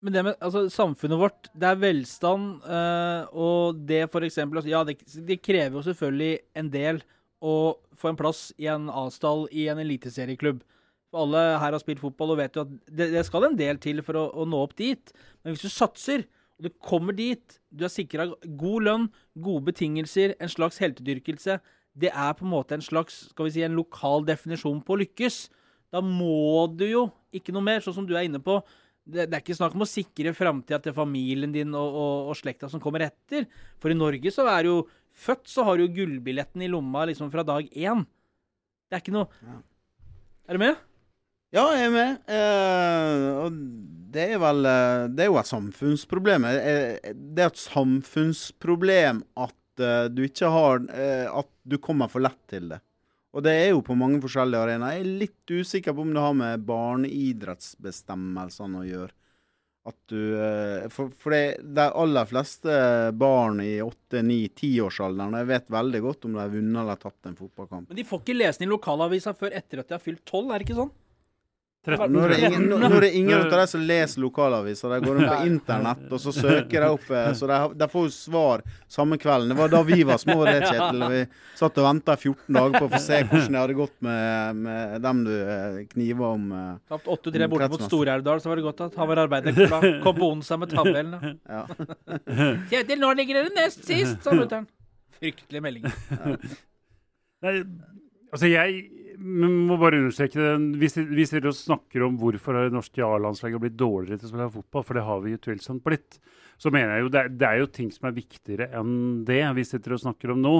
Men det med altså, samfunnet vårt, det er velstand, øh, og det eksempel altså, Ja, det, det krever jo selvfølgelig en del å få en plass i en A-stall i en eliteserieklubb. For alle her har spilt fotball og vet jo at det, det skal en del til for å, å nå opp dit. Men hvis du satser, og du kommer dit, du er sikra god lønn, gode betingelser, en slags heltedyrkelse Det er på en måte en slags skal vi si, en lokal definisjon på å lykkes. Da må du jo, ikke noe mer, sånn som du er inne på, det, det er ikke snakk om å sikre framtida til familien din og, og, og slekta som kommer etter. For i Norge så er jo født, så har du jo gullbilletten i lomma liksom fra dag én. Det er ikke noe Er du med? Ja, jeg er med. Eh, og det er vel eh, Det er jo et samfunnsproblem. Eh, Det er et samfunnsproblem at eh, du ikke har eh, At du kommer for lett til det. Og det er jo på mange forskjellige arenaer. Jeg er litt usikker på om det har med barneidrettsbestemmelsene å gjøre. At du eh, For, for det, de aller fleste barn i 8-9-10-årsalderen Jeg vet veldig godt om de har vunnet eller tatt en fotballkamp. Men de får ikke lese den i lokalavisa før etter at de har fylt tolv, er det ikke sånn? 13, Nå er, det ingen, nå, nå er det ingen av de som leser lokalaviser. De går rundt på internett, og så søker de opp eh, Så de, de får jo svar samme kvelden. Det var da vi var små, det, Kjetil. Vi satt og venta 14 dager på å få se hvordan det hadde gått med, med dem du eh, kniva om. eh. Tapt 8-3 borte mot. Stor-Elvdal, så var det godt at Hamar Arbeiderblad kom på onsdag med tabellen. Ja. Kjetil, nå ligger dere nest sist, sa mutter'n. Fryktelige meldinger. Nei, altså jeg må bare understreke det. Vi, sitter og snakker om hvorfor har det norske A-landslaget blitt dårligere til å spille fotball, for det har vi utvilsomt blitt. Så mener jeg jo det, det er jo ting som er viktigere enn det vi sitter og snakker om nå.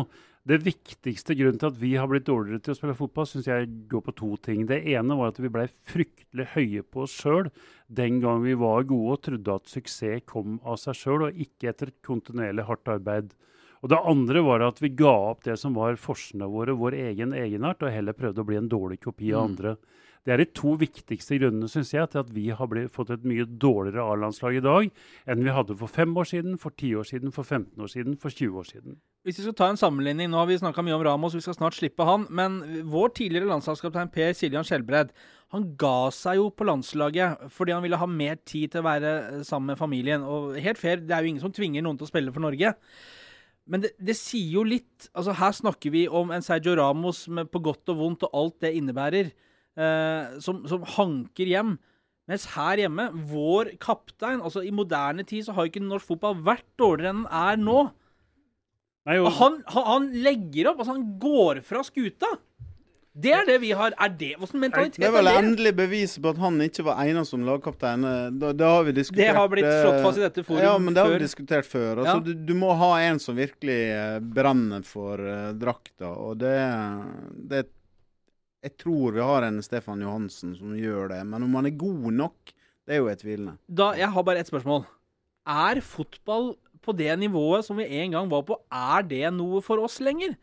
Det viktigste grunnen til at vi har blitt dårligere til å spille fotball, syns jeg går på to ting. Det ene var at vi blei fryktelig høye på oss sjøl den gang vi var gode og trodde at suksess kom av seg sjøl, og ikke etter et kontinuerlig hardt arbeid. Og det andre var at vi ga opp det som var forsene våre, vår egen egenart, og heller prøvde å bli en dårlig kopi av Mm. andre. Det er de to viktigste grunnene synes jeg, til at vi har blitt, fått et mye dårligere A-landslag i dag enn vi hadde for fem år siden, for ti år siden, for 15 år siden, for 20 år siden. Hvis vi skal ta en sammenligning, Nå har vi snakka mye om Ramos, vi skal snart slippe han. Men vår tidligere landslagskaptein Per Siljan Skjelbred han ga seg jo på landslaget fordi han ville ha mer tid til å være sammen med familien. Og helt fair, det er jo ingen som tvinger noen til å spille for Norge. Men det, det sier jo litt altså Her snakker vi om en Sergio Ramos med, på godt og vondt og alt det innebærer, eh, som, som hanker hjem. Mens her hjemme, vår kaptein altså I moderne tid så har ikke norsk fotball vært dårligere enn den er nå. Nei, han, han, han legger opp, altså han går fra skuta. Det er det vi har. Er det Åssen mentalitet Det er vel er endelig bevis på at han ikke var egnet som lagkaptein. Det, det har vi diskutert. Det har blitt slått eh, fast i dette forum Ja, men det har før. vi diskutert før. Altså, Ja. du, du må ha en som virkelig eh, brenner for uh, drakta, og det, det Jeg tror vi har en Stefan Johansen som gjør det, men om han er god nok, det er jo jeg tvilende. Da, jeg har bare ett spørsmål. Er fotball på det nivået som vi en gang var på, er det noe for oss lenger?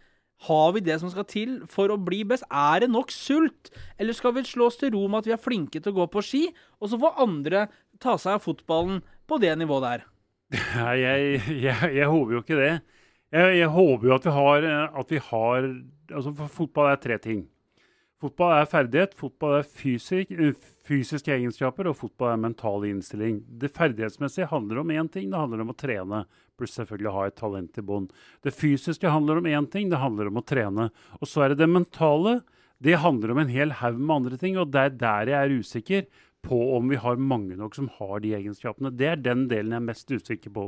Har vi det som skal til for å bli best? Er det nok sult? Eller skal vi slå oss til ro med at vi er flinke til å gå på ski, og så får andre ta seg av fotballen på det nivået der? Nei, jeg, jeg, jeg håper jo ikke det. Jeg, jeg håper jo at vi har, at vi har altså for Fotball er tre ting. Fotball er ferdighet, fotball er fysisk, eh, fysiske egenskaper, og fotball er mental innstilling. Det ferdighetsmessige handler om én ting, det handler om å trene. Pluss selvfølgelig ha et talent i bånn. Det fysiske handler om én ting, det handler om å trene. Og så er det det mentale. Det handler om en hel haug med andre ting, og det er der jeg er usikker på om vi har mange nok som har de egenskapene. Det er den delen jeg er mest usikker på.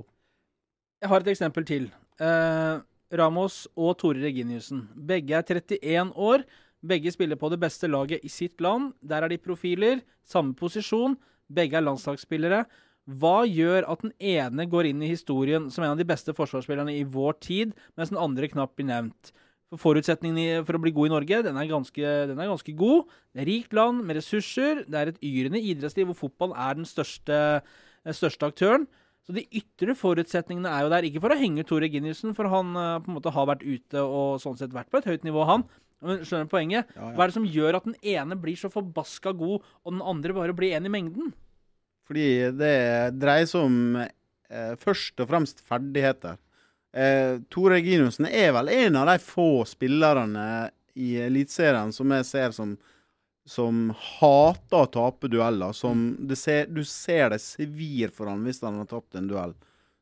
Jeg har et eksempel til. Eh, Ramos og Tore Reginiussen. Begge er 31 år. Begge spiller på det beste laget i sitt land. Der er de profiler. Samme posisjon. Begge er landslagsspillere. Hva gjør at den ene går inn i historien som en av de beste forsvarsspillerne i vår tid, mens den andre knapt blir nevnt? For Forutsetningen for å bli god i Norge den er, ganske, den er ganske god. Det er rikt land med ressurser. Det er et yrende idrettsliv hvor fotball er den største, den største aktøren. Så de ytre forutsetningene er jo der. Ikke for å henge ut Tore Giniussen, for han eh, på en måte har vært ute og sånn sett vært på et høyt nivå, han. Men skjønner du poenget? Ja, ja. Hva er det som gjør at den ene blir så forbaska god, og den andre bare blir en i mengden? Fordi det dreier seg om eh, først og fremst ferdigheter. Eh, Tore Reginussen er vel en av de få spillerne i Eliteserien som jeg ser som som hater å tape dueller. Som det ser, du ser det svir for han hvis han har tapt en duell.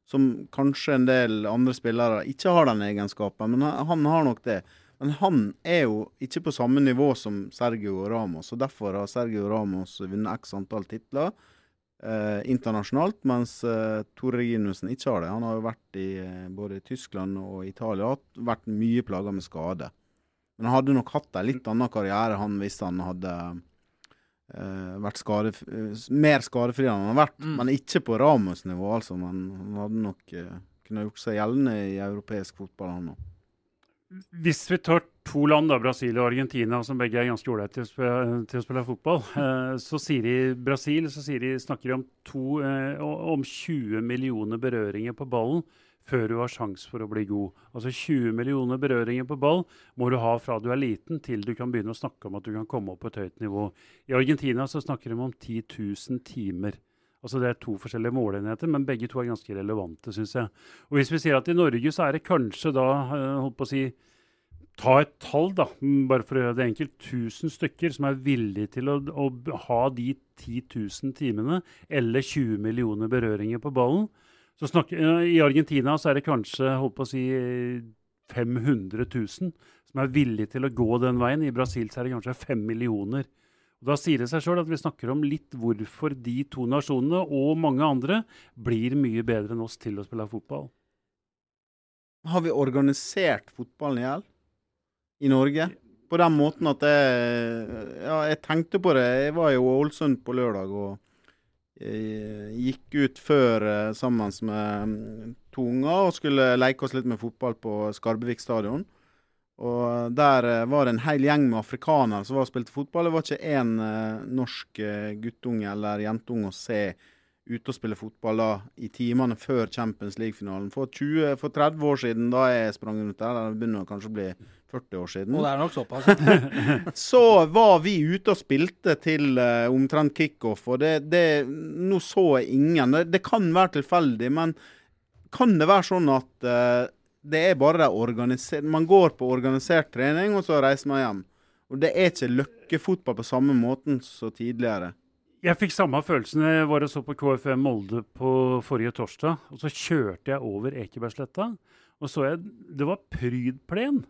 Som kanskje en del andre spillere ikke har den egenskapen, men han, han har nok det. Men han er jo ikke på samme nivå som Sergio Ramos, og derfor har Sergio Ramos vunnet x antall titler eh, internasjonalt, mens eh, Tore Reginussen ikke har det. Han har jo vært i eh, både Tyskland og Italia og vært mye plaga med skade. Men han hadde nok hatt en litt annen karriere han hvis han hadde eh, vært skade, eh, mer skadefri enn han har vært. Mm. Men ikke på Ramos-nivå, altså. Men han hadde nok eh, kunne gjort seg gjeldende i europeisk fotball, han òg. Hvis vi tar to land, da, Brasil og Argentina, som begge er ganske ålreite til, til å spille fotball, eh, så sier de Brasil så sier de, snakker de om, to, eh, om 20 millioner berøringer på ballen før du har sjanse for å bli god. Altså 20 millioner berøringer på ball må du ha fra du er liten til du kan begynne å snakke om at du kan komme opp på et høyt nivå. I Argentina så snakker de om 10 000 timer. Altså Det er to forskjellige målenheter, men begge to er ganske relevante, syns jeg. Og Hvis vi sier at i Norge så er det kanskje da, eh, holdt på å si Ta et tall, da, mm, bare for å gjøre det enkelt. 1000 stykker som er villige til å, å ha de 10 000 timene, eller 20 millioner berøringer på ballen. Så snakker, eh, I Argentina så er det kanskje holdt på å si eh, 500 000 som er villige til å gå den veien. I Brasil så er det kanskje 5 millioner. Og Da sier det seg sjøl at vi snakker om litt hvorfor de to nasjonene og mange andre blir mye bedre enn oss til å spille fotball. Har vi organisert fotballen i hjel i Norge? På den måten at jeg Ja, jeg tenkte på det. Jeg var i Ålesund på lørdag og eh, gikk ut før eh, sammen med mm, to unger og skulle leke oss litt med fotball på Skarbevik stadion. Og der eh, var det en hel gjeng med afrikanere som var og spilte fotball. Det var ikke én eh, norsk eh, guttunge eller jentunge å se ute og spille fotball da, i timene før Champions League-finalen. For, for 30 år siden, da jeg sprang rundt der, det begynner kanskje å bli 40 år siden, Og det er nok såpass. så var vi ute og spilte til uh, omtrent kickoff. Og det, det Nå så jeg ingen. Det, det kan være tilfeldig, men kan det være sånn at eh, det er bare organisert Man går på organisert trening, og så reiser man hjem. Og det er ikke løkkefotball på samme måten som tidligere. Jeg fikk samme følelsen da jeg var og så på KFM Molde på forrige torsdag. Og så kjørte jeg over Ekebergsletta, og så jeg det var prydplen.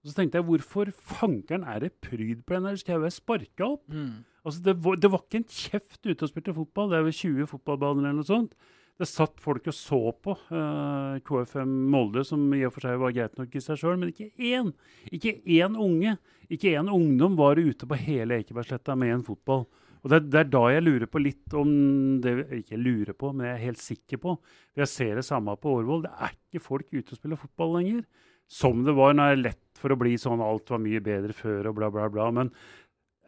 Og så tenkte jeg hvorfor fankeren er det prydplen her? Skal jeg være sparka opp? Mm. Altså, det var, det var ikke en kjeft ute og spilte fotball. Det er vel 20 fotballbaner eller noe sånt. Det satt folk og så på uh, KFM Molde, som i og for seg var greit nok i seg sjøl, men ikke én. Ikke én unge, ikke én ungdom var ute på hele Ekebergsletta med en fotball. Og det, er- det er da jeg lurer på litt om det Ikke lurer på, men jeg er helt sikker på. Jeg ser det samme på Årvoll. Det er ikke folk ute og spiller fotball lenger. Som det var når det er lett for å bli sånn alt var mye bedre før og bla, bla, bla. Men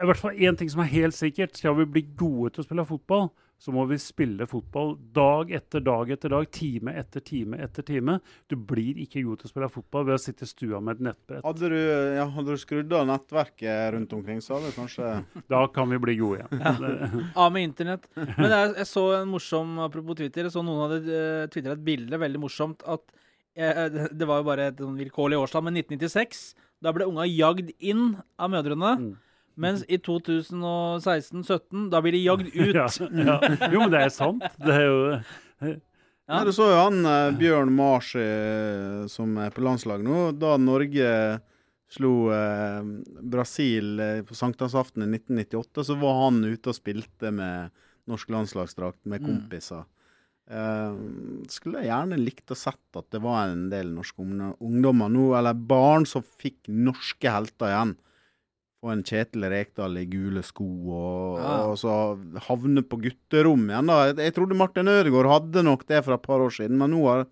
i hvert fall én ting som er helt sikkert. Skal vi bli gode til å spille fotball, så må vi spille fotball dag etter dag etter dag, time etter time etter time. Du blir ikke god til å spille fotball ved å sitte i stua med et nettbrett. Hadde du, ja, hadde du skrudd av nettverket rundt omkring, så hadde du kanskje Da kan vi bli gode igjen. Ja. Av med internett. Men jeg, jeg så en morsom Apropos Twitter. Jeg så noen hadde uh, tvitra et bilde, veldig morsomt, at uh, det- det var jo bare et sånn vilkårlig årstall, men 1996 Da ble unga jagd inn av mødrene. Mm. Mens i 2016-17, da blir de jagd ut. Ja, ja. Jo, men det er sant. Det er jo Ja. Nei, Du så jo han eh, Bjørn Mars eh, som er på landslag nå. Da Norge slo eh, Brasil eh, på sankthansaften i 1998, så var han ute og spilte med norsk landslagsdrakt med Mm. kompiser. Eh, skulle jeg gjerne likt å sett at det var en del norske ungdommer nå, eller barn, som fikk norske helter igjen. Få en Kjetil Rekdal i gule sko, og, Ja. og så havne på gutterom igjen. da. Jeg, trodde Martin Ødegaard hadde nok det for et par år siden, men nå har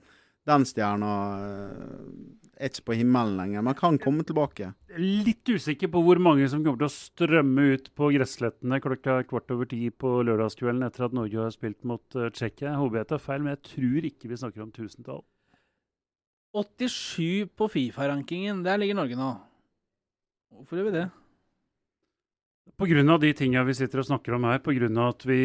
den stjerna eh, er ikke på himmelen lenger, men kan komme tilbake. litt usikker på hvor mange som kommer til å strømme ut på gresslettene klokka kvart over ti på lørdagskvelden etter at Norge har spilt mot uh, Tsjekkia. Jeg håper jeg tar feil, men jeg tror ikke vi snakker om tusentall. 87 på Fifa-rankingen. Der ligger Norge nå. Hvorfor gjør vi det? Pga. de tinga vi sitter og snakker om her, pga. at vi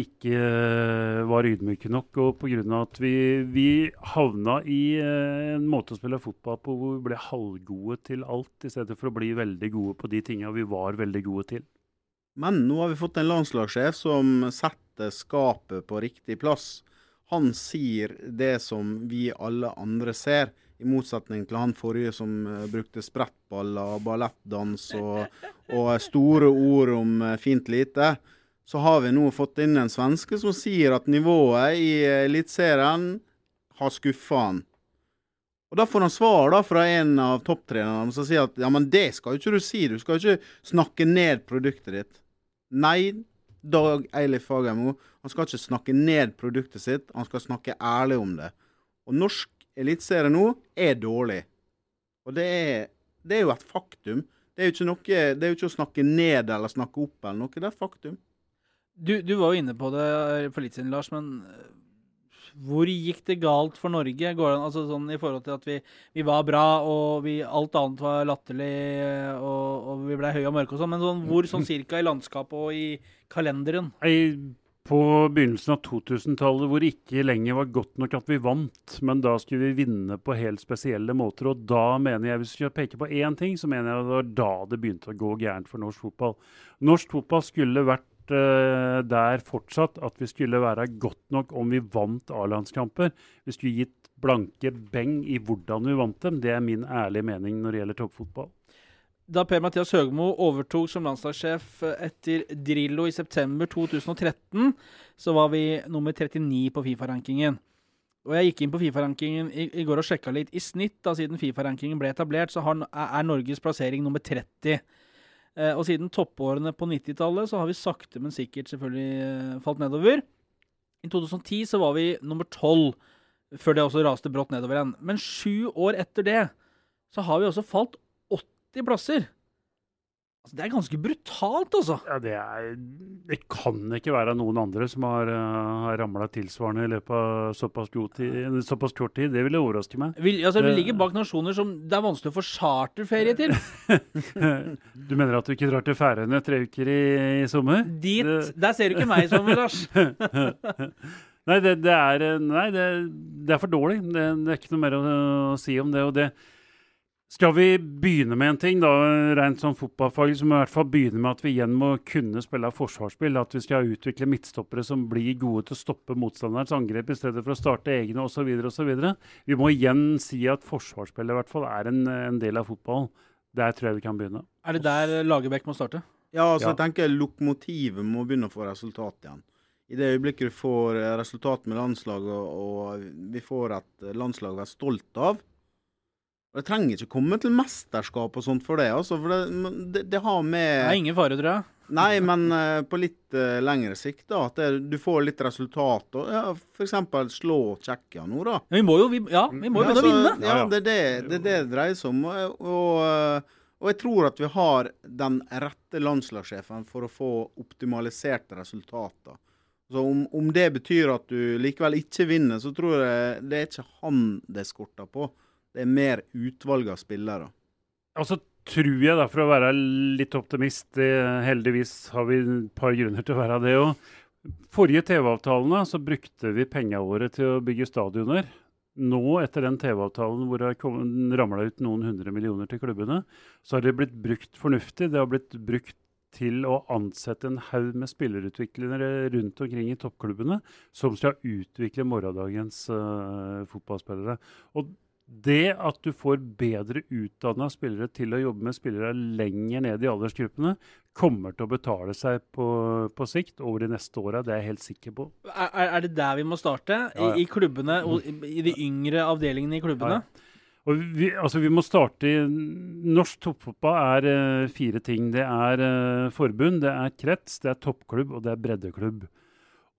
ikke eh, var ydmyke nok, og pga. at vi, vi havna i eh, en måte å spille fotball på hvor vi ble halvgode til alt, i stedet for å bli veldig gode på de tinga vi var veldig gode til. Men nå har vi fått en landslagssjef som setter skapet på riktig plass. Han sier det som vi alle andre ser, i motsetning til han forrige som eh, brukte sprettballer, ballettdans og, og store ord om eh, fint lite. Så har vi nå fått inn en svenske som sier at nivået i Eliteserien har skuffa han. Og Da får han svar da fra en av topptrenerne som sier at ja, men det skal jo ikke du si, du skal jo ikke snakke ned produktet ditt. Nei, Dag Eilif Fagermo, han skal ikke snakke ned produktet sitt, han skal snakke ærlig om det. Og norsk eliteserie nå er dårlig. Og det er, det er jo et faktum. Det er jo, ikke noe, det er jo ikke å snakke ned eller snakke opp eller noe, det er et faktum. Du, du var jo inne på det for litt siden, Lars, men eh, hvor gikk det galt for Norge? Går det altså sånn I forhold til at vi, vi var bra, og vi, alt annet var latterlig, eh, og, og vi ble høye og mørke og sånn, men sånn, hvor sånn cirka i landskapet og i kalenderen? Ei, på begynnelsen av 2000-tallet hvor det ikke lenger var godt nok at vi vant, men da skulle vi vinne på helt spesielle måter. Og da mener jeg, hvis vi skal peke på én ting, så mener jeg det var da det begynte å gå gærent for norsk fotball. Norsk fotball skulle vært eh, der fortsatt at vi skulle være godt nok om vi vant A-landskamper. Vi skulle gitt blanke beng i hvordan vi vant dem. Det er min ærlige mening når det gjelder toppfotball. Da Per-Mathias Høgmo overtok som landslagssjef etter Drillo i september 2013, så var vi nummer 39 på Fifa-rankingen. Og Jeg gikk inn på Fifa-rankingen i, går og sjekka litt. I snitt, da siden Fifa-rankingen ble etablert, så er Norges plassering nummer 30. Eh, og siden toppårene på 90-tallet så har vi sakte, men sikkert selvfølgelig eh, falt nedover. I 2010 så var vi nummer 12, før det også raste brått nedover igjen. Men sju år etter det så har vi også falt 80 plasser. Altså, det er ganske brutalt, altså. Ja, det, er, det kan ikke være noen andre som har, uh, har ramla tilsvarende i løpet av såpass, tid, såpass, kort tid. Det ville overraske meg. Vi, altså, vi ligger bak nasjoner som det er vanskelig å få charterferie til. du mener at du ikke drar til Færøyene tre uker i, i sommer? Dit, det... Der ser du ikke meg i sommer, Lars. nei, det, det, er, nei det, det, er for dårlig. Det, er ikke noe mer å, å si om det. og det skal vi begynne med en ting, da, rent sånn fotballfaglig, så må vi i hvert fall begynne med at vi igjen må kunne spille forsvarsspill. At vi skal utvikle midtstoppere som blir gode til å stoppe motstanderens angrep i stedet for å starte egne osv. osv. Vi må igjen si at forsvarsspillet i hvert fall er en, en, del av fotballen. Der tror jeg vi kan begynne. Er det der Lagerbäck må starte? Ja, altså ja. jeg tenker lokomotivet må begynne å få resultat igjen. I det øyeblikket du får resultat med landslaget, og vi får et landslag å være stolt av, og Det trenger ikke komme til mesterskap og sånt for det. altså, for Det, det, det har med Det er ingen fare, tror jeg. Nei, men uh, på litt uh, lengre sikt, da. At det, du får litt resultat. Og, ja, F.eks. slå Tsjekkia nå, da. Ja, vi må jo, vi, ja, vi må jo begynne å vinne. Ja, det er det, det det, dreier seg om. Og, og, eh, og, jeg tror at vi har den rette landslagssjefen for å få optimaliserte resultater. Så om, om det betyr at du likevel ikke vinner, så tror jeg det er ikke han det skorter på. Det er mer utvalg av spillere. Og så tror jeg, da, for å være litt optimist, det, heldigvis har vi et par grunner til å være det òg. Forrige TV-avtalene så brukte vi pengene våre til å bygge stadioner. Nå, etter den TV-avtalen hvor det ramla ut noen hundre millioner til klubbene, så har det blitt brukt fornuftig. Det har blitt brukt til å ansette en haug med spillerutviklere rundt omkring i toppklubbene som skal utvikle morgendagens uh, fotballspillere. Og det at du får bedre utdanna spillere til å jobbe med spillere lenger ned i aldersgruppene, kommer til å betale seg på, på sikt over de neste åra. Det er jeg helt sikker på. Er, er, det der vi må starte? Ja, ja. I, klubbene, klubbene, i de yngre avdelingene i klubbene? Ja, vi, altså vi, må starte i Norsk toppfotball er uh, fire ting. Det er uh, forbund, det er krets, det er toppklubb og det er breddeklubb.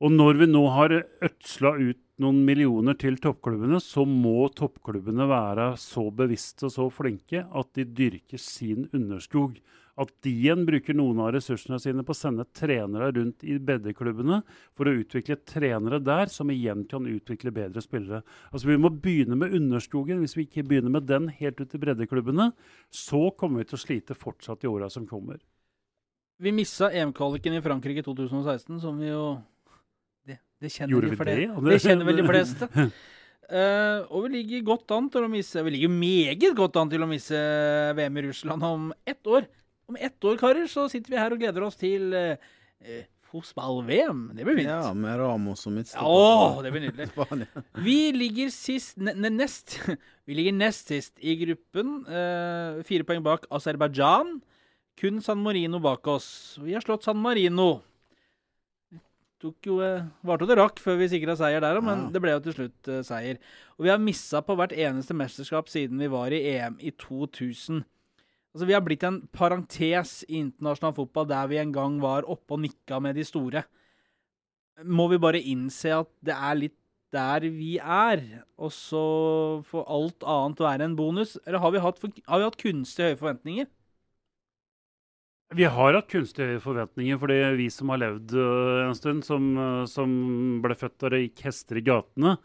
Og når vi nå har ødsla ut noen millioner til toppklubbene, så må toppklubbene være så bevisste og så flinke at de dyrker sin underskog. At de igjen bruker noen av ressursene sine på å sende trenere rundt i breddeklubbene for å utvikle trenere der, som igjen kan utvikle bedre spillere. Altså Vi må begynne med underskogen. Hvis vi ikke begynner med den helt ut i breddeklubbene, så kommer vi til å slite fortsatt i åra som kommer. Vi missa EM-kvaliken i Frankrike 2016, som vi jo det kjenner, Gjorde vi det? det kjenner vel de fleste. Uh, og vi ligger godt an til å misse Vi ligger meget godt an til å misse VM i Russland om ett år. Om ett år, karer, så sitter vi her og gleder oss til uh, uh, fotball-VM. Det blir fint. Ja, med Ramos og midtstopper. Å, det blir nydelig. vi ligger sist ne, ne, nest Vi ligger nest sist i gruppen. fire poeng bak Aserbajdsjan. Kun San Marino bak oss. Vi har slått San Marino tok jo Varte jo det rakk før vi sikra seier der, men ja. det ble jo til slutt uh, seier. Og vi har missa på hvert eneste mesterskap siden vi var i EM i 2000. Altså, Vi har blitt en parentes i internasjonal fotball der vi en gang var oppe og nikka med de store. Må vi bare innse at det er litt der vi er, og så får alt annet være en bonus? Eller har vi hatt, har vi hatt kunstig høye forventninger? Vi har hatt kunstige forventninger, fordi vi som har levd uh, en stund, som, uh, som, ble født da det gikk hester i gatene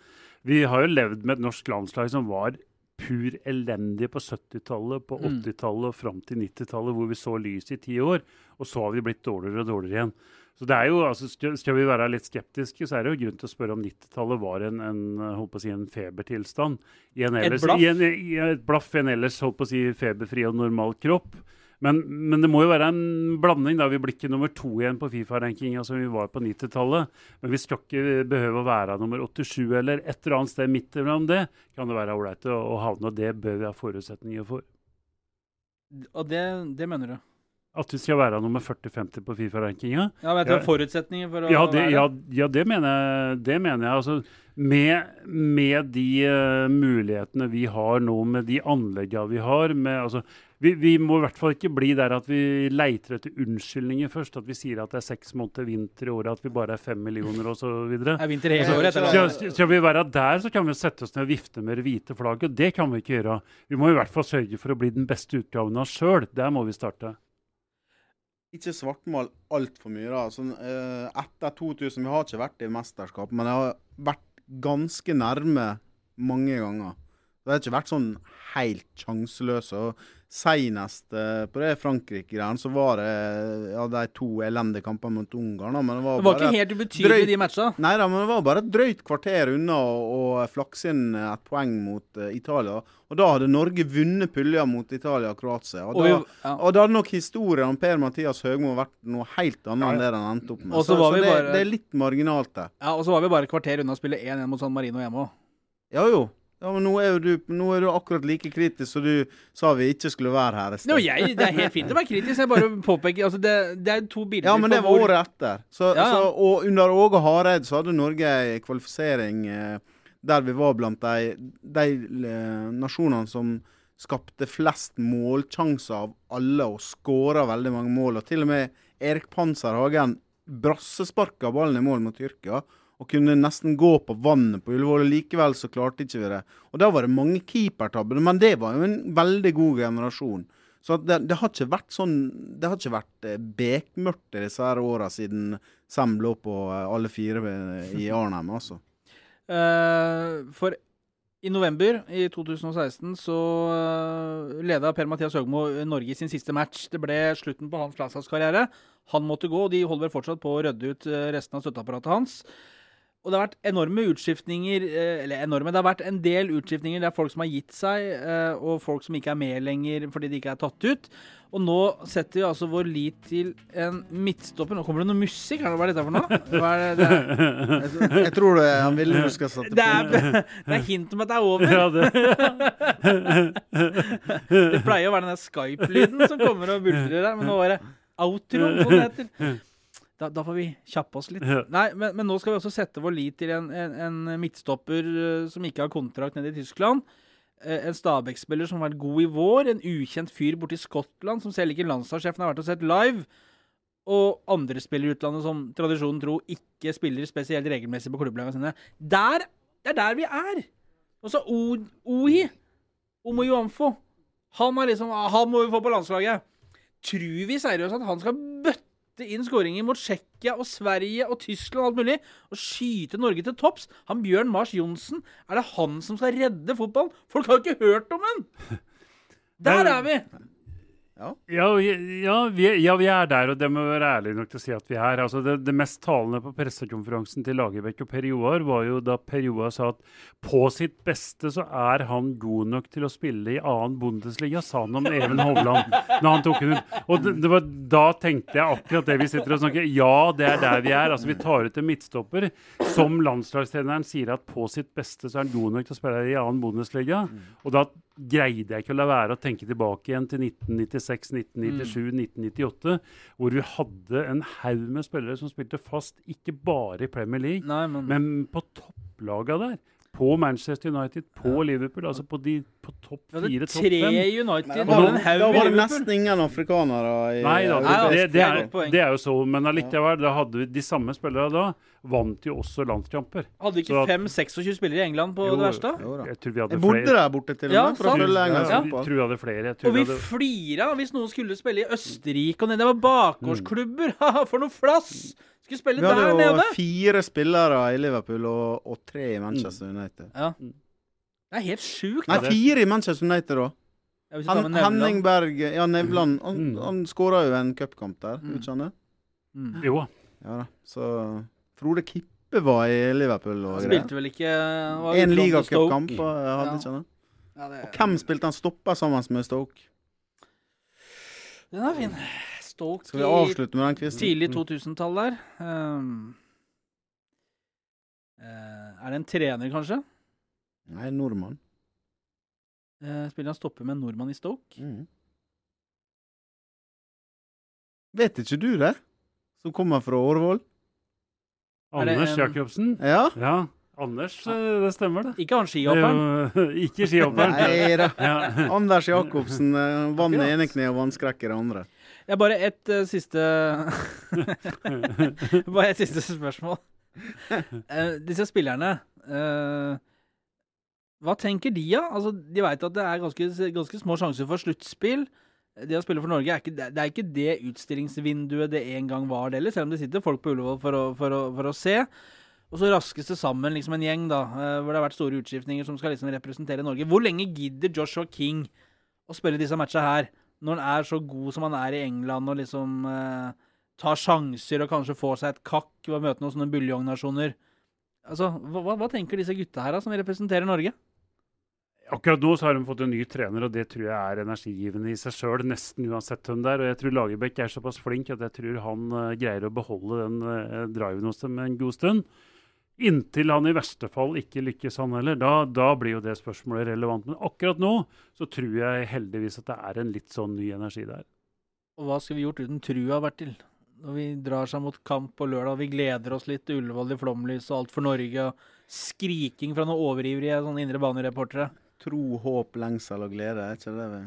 Vi har jo levd med et norsk landslag som var pur elendig på 70-tallet, på 80-tallet mm. og fram til 90-tallet, hvor vi så lys i ti år. Og så har vi blitt dårligere og dårligere igjen. Så det er jo, altså, Skal vi være litt skeptiske, så er det jo grunn til å spørre om 90-tallet var en, en, holdt på å si, en febertilstand. I en ellers, et blaff? I en, i et blaff en ellers holdt på å si, feberfri og normal kropp. Men, men, det må jo være en blanding. da. Vi blir ikke nummer to igjen på Fifa-rankinga som vi var på 90-tallet. Men vi skal ikke behøve å være nummer 87 eller et eller annet sted midt imellom det. Kan det være ålreit å, å havne, og det bør vi ha forutsetninger for. Og det, det mener du? At vi skal være nummer 40-50 på Fifa-rankinga. Ja, vet du, ja. Forutsetninger for å ja, det, være ja, ja, det mener jeg. Det mener jeg. Altså, med, med de uh, mulighetene vi har nå, med de anleggene vi har med, altså, vi, vi, må i hvert fall ikke bli der at vi leiter etter unnskyldninger først. At vi sier at det er seks måneder vinter i året, at vi bare er fem millioner osv. Er? Skal, skal vi være der, så kan vi sette oss ned og vifte med det hvite flagget. Det kan vi ikke gjøre. Vi må i hvert fall sørge for å bli den beste utgaven av oss sjøl. Der må vi starte. ikke svartmal altfor mye. da. Sånn, eh, etter 2000 Vi har ikke vært i mesterskap, men jeg har vært ganske nærme mange ganger. Det har ikke vært sånn helt sjanseløse. og Senest på det Frankrike-greiene, så var det ja, de to elendige kampene mot Ungarn. Men det var, Det var bare, ikke helt ubetydelig, drøyt. de matchene? Nei da, men det var bare et drøyt kvarter unna å, flakse inn et poeng mot uh, Italia. Og da hadde Norge vunnet pulja mot Italia og Kroatia. Og, Og, da, vi, ja. og da hadde nok historien om Per-Mathias Høgmo vært noe helt annet enn det den endte opp med. Så var det, bare- det er litt marginalt, det. ja, og så var vi bare et kvarter unna å spille 1-1 mot San Marino hjemme òg. Ja jo. Ja, men nå er du, nå er du akkurat like kritisk som du sa vi ikke skulle være her. No, jeg, det er helt fint å være kritisk. Jeg bare påpeker altså det, det er to bilder Ja, men det var hvor- året etter. Så, Ja. Så, og under Åge Hareid så hadde Norge ei kvalifisering eh, der vi var blant de, de eh, nasjonene som skapte flest målsjanser av alle og skåra veldig mange mål. Og til og med Erik Panser Hagen brassesparka ballen i mål mot Tyrkia. Og kunne nesten gå på vannet på Ullevål. Likevel så klarte ikke vi det. Og da var det mange keepertabber. Men det var jo en veldig god generasjon. Så det, det har ikke vært sånn Det har ikke vært eh, bekmørkt i disse her åra siden Sem lå på eh, alle fire i Arnhem, altså. Uh, for i november i 2016 så uh, leda Per-Mathias Høgmo Norge i sin siste match. Det ble slutten på hans landslagskarriere. Han måtte gå, og de holder vel fortsatt på å rydde ut resten av støtteapparatet hans. Og det har vært enorme utskiftninger, eh, eller enorme, det har vært en del utskiftninger. Det er folk som har gitt seg, eh, og folk som ikke er med lenger fordi de ikke er tatt ut. Og nå setter vi altså vår lit til en midtstopper. Nå kommer det noe musikk. Hva er dette for noe? Hva er det? det er, Jeg, jeg tror det, han ville du skal sette det på. er, det er hint om at det er over. Ja, det, Det pleier å være den der Skype-lyden som kommer og buldrer der, men nå var det outro, som det heter. Da, da får vi kjappe oss litt. Ja. Nei, men, men nå skal vi også sette vår lit til en, en, en midtstopper eh, som ikke har kontrakt nede i Tyskland. Eh, En Stabæk-spiller som har vært god i vår. En ukjent fyr borte i Skottland som selv ikke landslagssjefen har vært og sett live. Og andre spillere i utlandet som tradisjonen tro ikke spiller spesielt regelmessig på klubblagene sine. Der, det er der vi er! Og så Ohi. Omo Joamfo. Han, liksom, han må vi få på landslaget. Tror vi seriøst at han skal bøtte inn skåringer mot Tsjekkia og Sverige og Tyskland og alt mulig, og skyte Norge til topps? Han Bjørn Mars Johnsen, er det han som skal redde fotballen? Folk har jo ikke hørt om han! Der er vi! Ja, Ja, ja, vi, ja, vi er der, og det må være ærlige nok til å si at vi er. Altså, det, det mest talende på pressekonferansen til Lagerbäck og Per Joar var jo da Per Joar sa at på sitt beste så er han god nok til å spille i annen Bundesliga, sa han om Even Hovland. Når han tok ut. Og det, det var, da tenkte jeg akkurat det vi sitter og snakker Ja, det er der vi er. Altså, vi tar ut en midtstopper som landslagstreneren sier at på sitt beste så er han god nok til å spille i annen Bundesliga. Og da greide jeg ikke å la være å tenke tilbake igjen til 1996, 1997, 1998, hvor vi hadde en haug med spillere som spilte fast ikke bare i Premier League, Nei, men, men på topplaga der. På Manchester United, på Liverpool, altså på de på topp fire, topp tre fem. i United. Da vi var, det, da var det nesten ingen afrikanere i Nei da, Nei, det, det, det er er, det, er, det er jo så, men allikevel, da hadde vi de samme spillerne da, vant jo også landskamper. Hadde ikke fem, at- 5-26 spillere i England på Jo, det verste? Jo. Jeg tror vi hadde Jeg bodde flere. der borte til og Ja, med, for å sant. følge Ja, engelsk jeg tror vi hadde flere. Jeg tror Og vi hadde, flira hvis noen skulle spille i Østerrike og ned. Det var bakgårdsklubber! Haha, For noe flass! Skulle spille Vi hadde jo nede! fire spillere i Liverpool og, og tre i Manchester United. Ja. Det er helt sjukt. Nei, fire i Manchester United, da. Ja, Han. Henning Berg Ja, Nevland. Han, Mm. han skåra jo en cupkamp der, Mm. ikke sant? Mm. jo, Ja da. Så Frode Kippe var i Liverpool og greier. spilte vel ikke var En ligacupkamp hadde ikke? Ja, det, Og hvem spilte han stoppa sammen med Stoke? Den er fin. Stoke Skal vi avslutte med den quizen? tidlig 2000-tall der. Um, uh, er det en trener, kanskje? Nei, nordmann. Uh, spiller han stopper med en nordmann i Stoke? Mm. Vet ikke du det? Som kommer fra Årvoll? Er Anders en- Jacobsen. Ja? Ja, Anders, eh, det stemmer det. Ikke han skihopperen? er ikke skihopperen. Nei da. Ja. Anders Jacobsen vann i ene kneet og vannskrekk i det andre. Ja, bare ett uh, siste Bare et siste spørsmål. Uh, disse spillerne uh, Hva tenker de, da? Altså, de veit at det er ganske, ganske små sjanser for sluttspill. Det å spille for Norge er ikke det, er ikke det utstillingsvinduet det en gang var, det. Selv om det sitter folk på Ullevål for å, for å, for å se. Og så raskes det sammen liksom en gjeng, da, eh, hvor det har vært store utskiftninger som skal liksom representere Norge. Hvor lenge gidder Joshua King å spille disse matcha her, når han er så god som han er i England, og liksom eh, tar sjanser og kanskje får seg et kakk ved å møte noen sånne buljongnasjoner? Altså, hva, hva- tenker disse gutta her, da, som representerer Norge? Akkurat nå så har de fått en ny trener, og det tror jeg er energigivende i seg sjøl. Nesten uansett hvem det er. Og jeg tror Lagerbäck er såpass flink at jeg tror han uh, greier å beholde den uh, driven hos dem en god stund. Inntil han i verste fall ikke lykkes, han heller. Da, da blir jo det spørsmålet relevant. Men akkurat nå så tror jeg heldigvis at det er en litt sånn ny energi der. Og hva skulle vi gjort uten trua, Bertil? Når vi drar seg mot kamp på lørdag, vi gleder oss litt til Ullevål i flomlys og alt for Norge, og skriking fra noen overivrige sånne indre banereportere. Tro, håp, lengsel og glede, er ikke det vi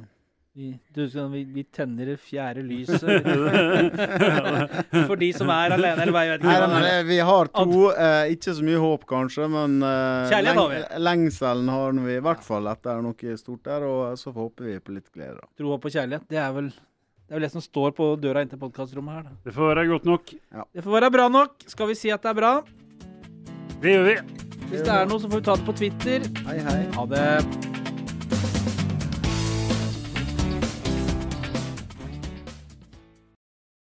Vi, du, vi, vi tenner det fjerde lyset. For de som er alene, eller hva, jeg vet ikke. nei, nei, vi har to. Eh, ikke så mye håp, kanskje, men eh, leng har vi. lengselen har vi i hvert fall etter noe stort der. Og så håper vi på litt glede, da. Tro, på kjærlighet, det er vel det er vel det som står på døra inn til podkastrommet her. Da. Det får være godt nok. Det får være bra nok. Skal vi si at det er bra? Det gjør vi. Hvis det er noe, så får vi ta det på Twitter. Hei, hei. Ha det.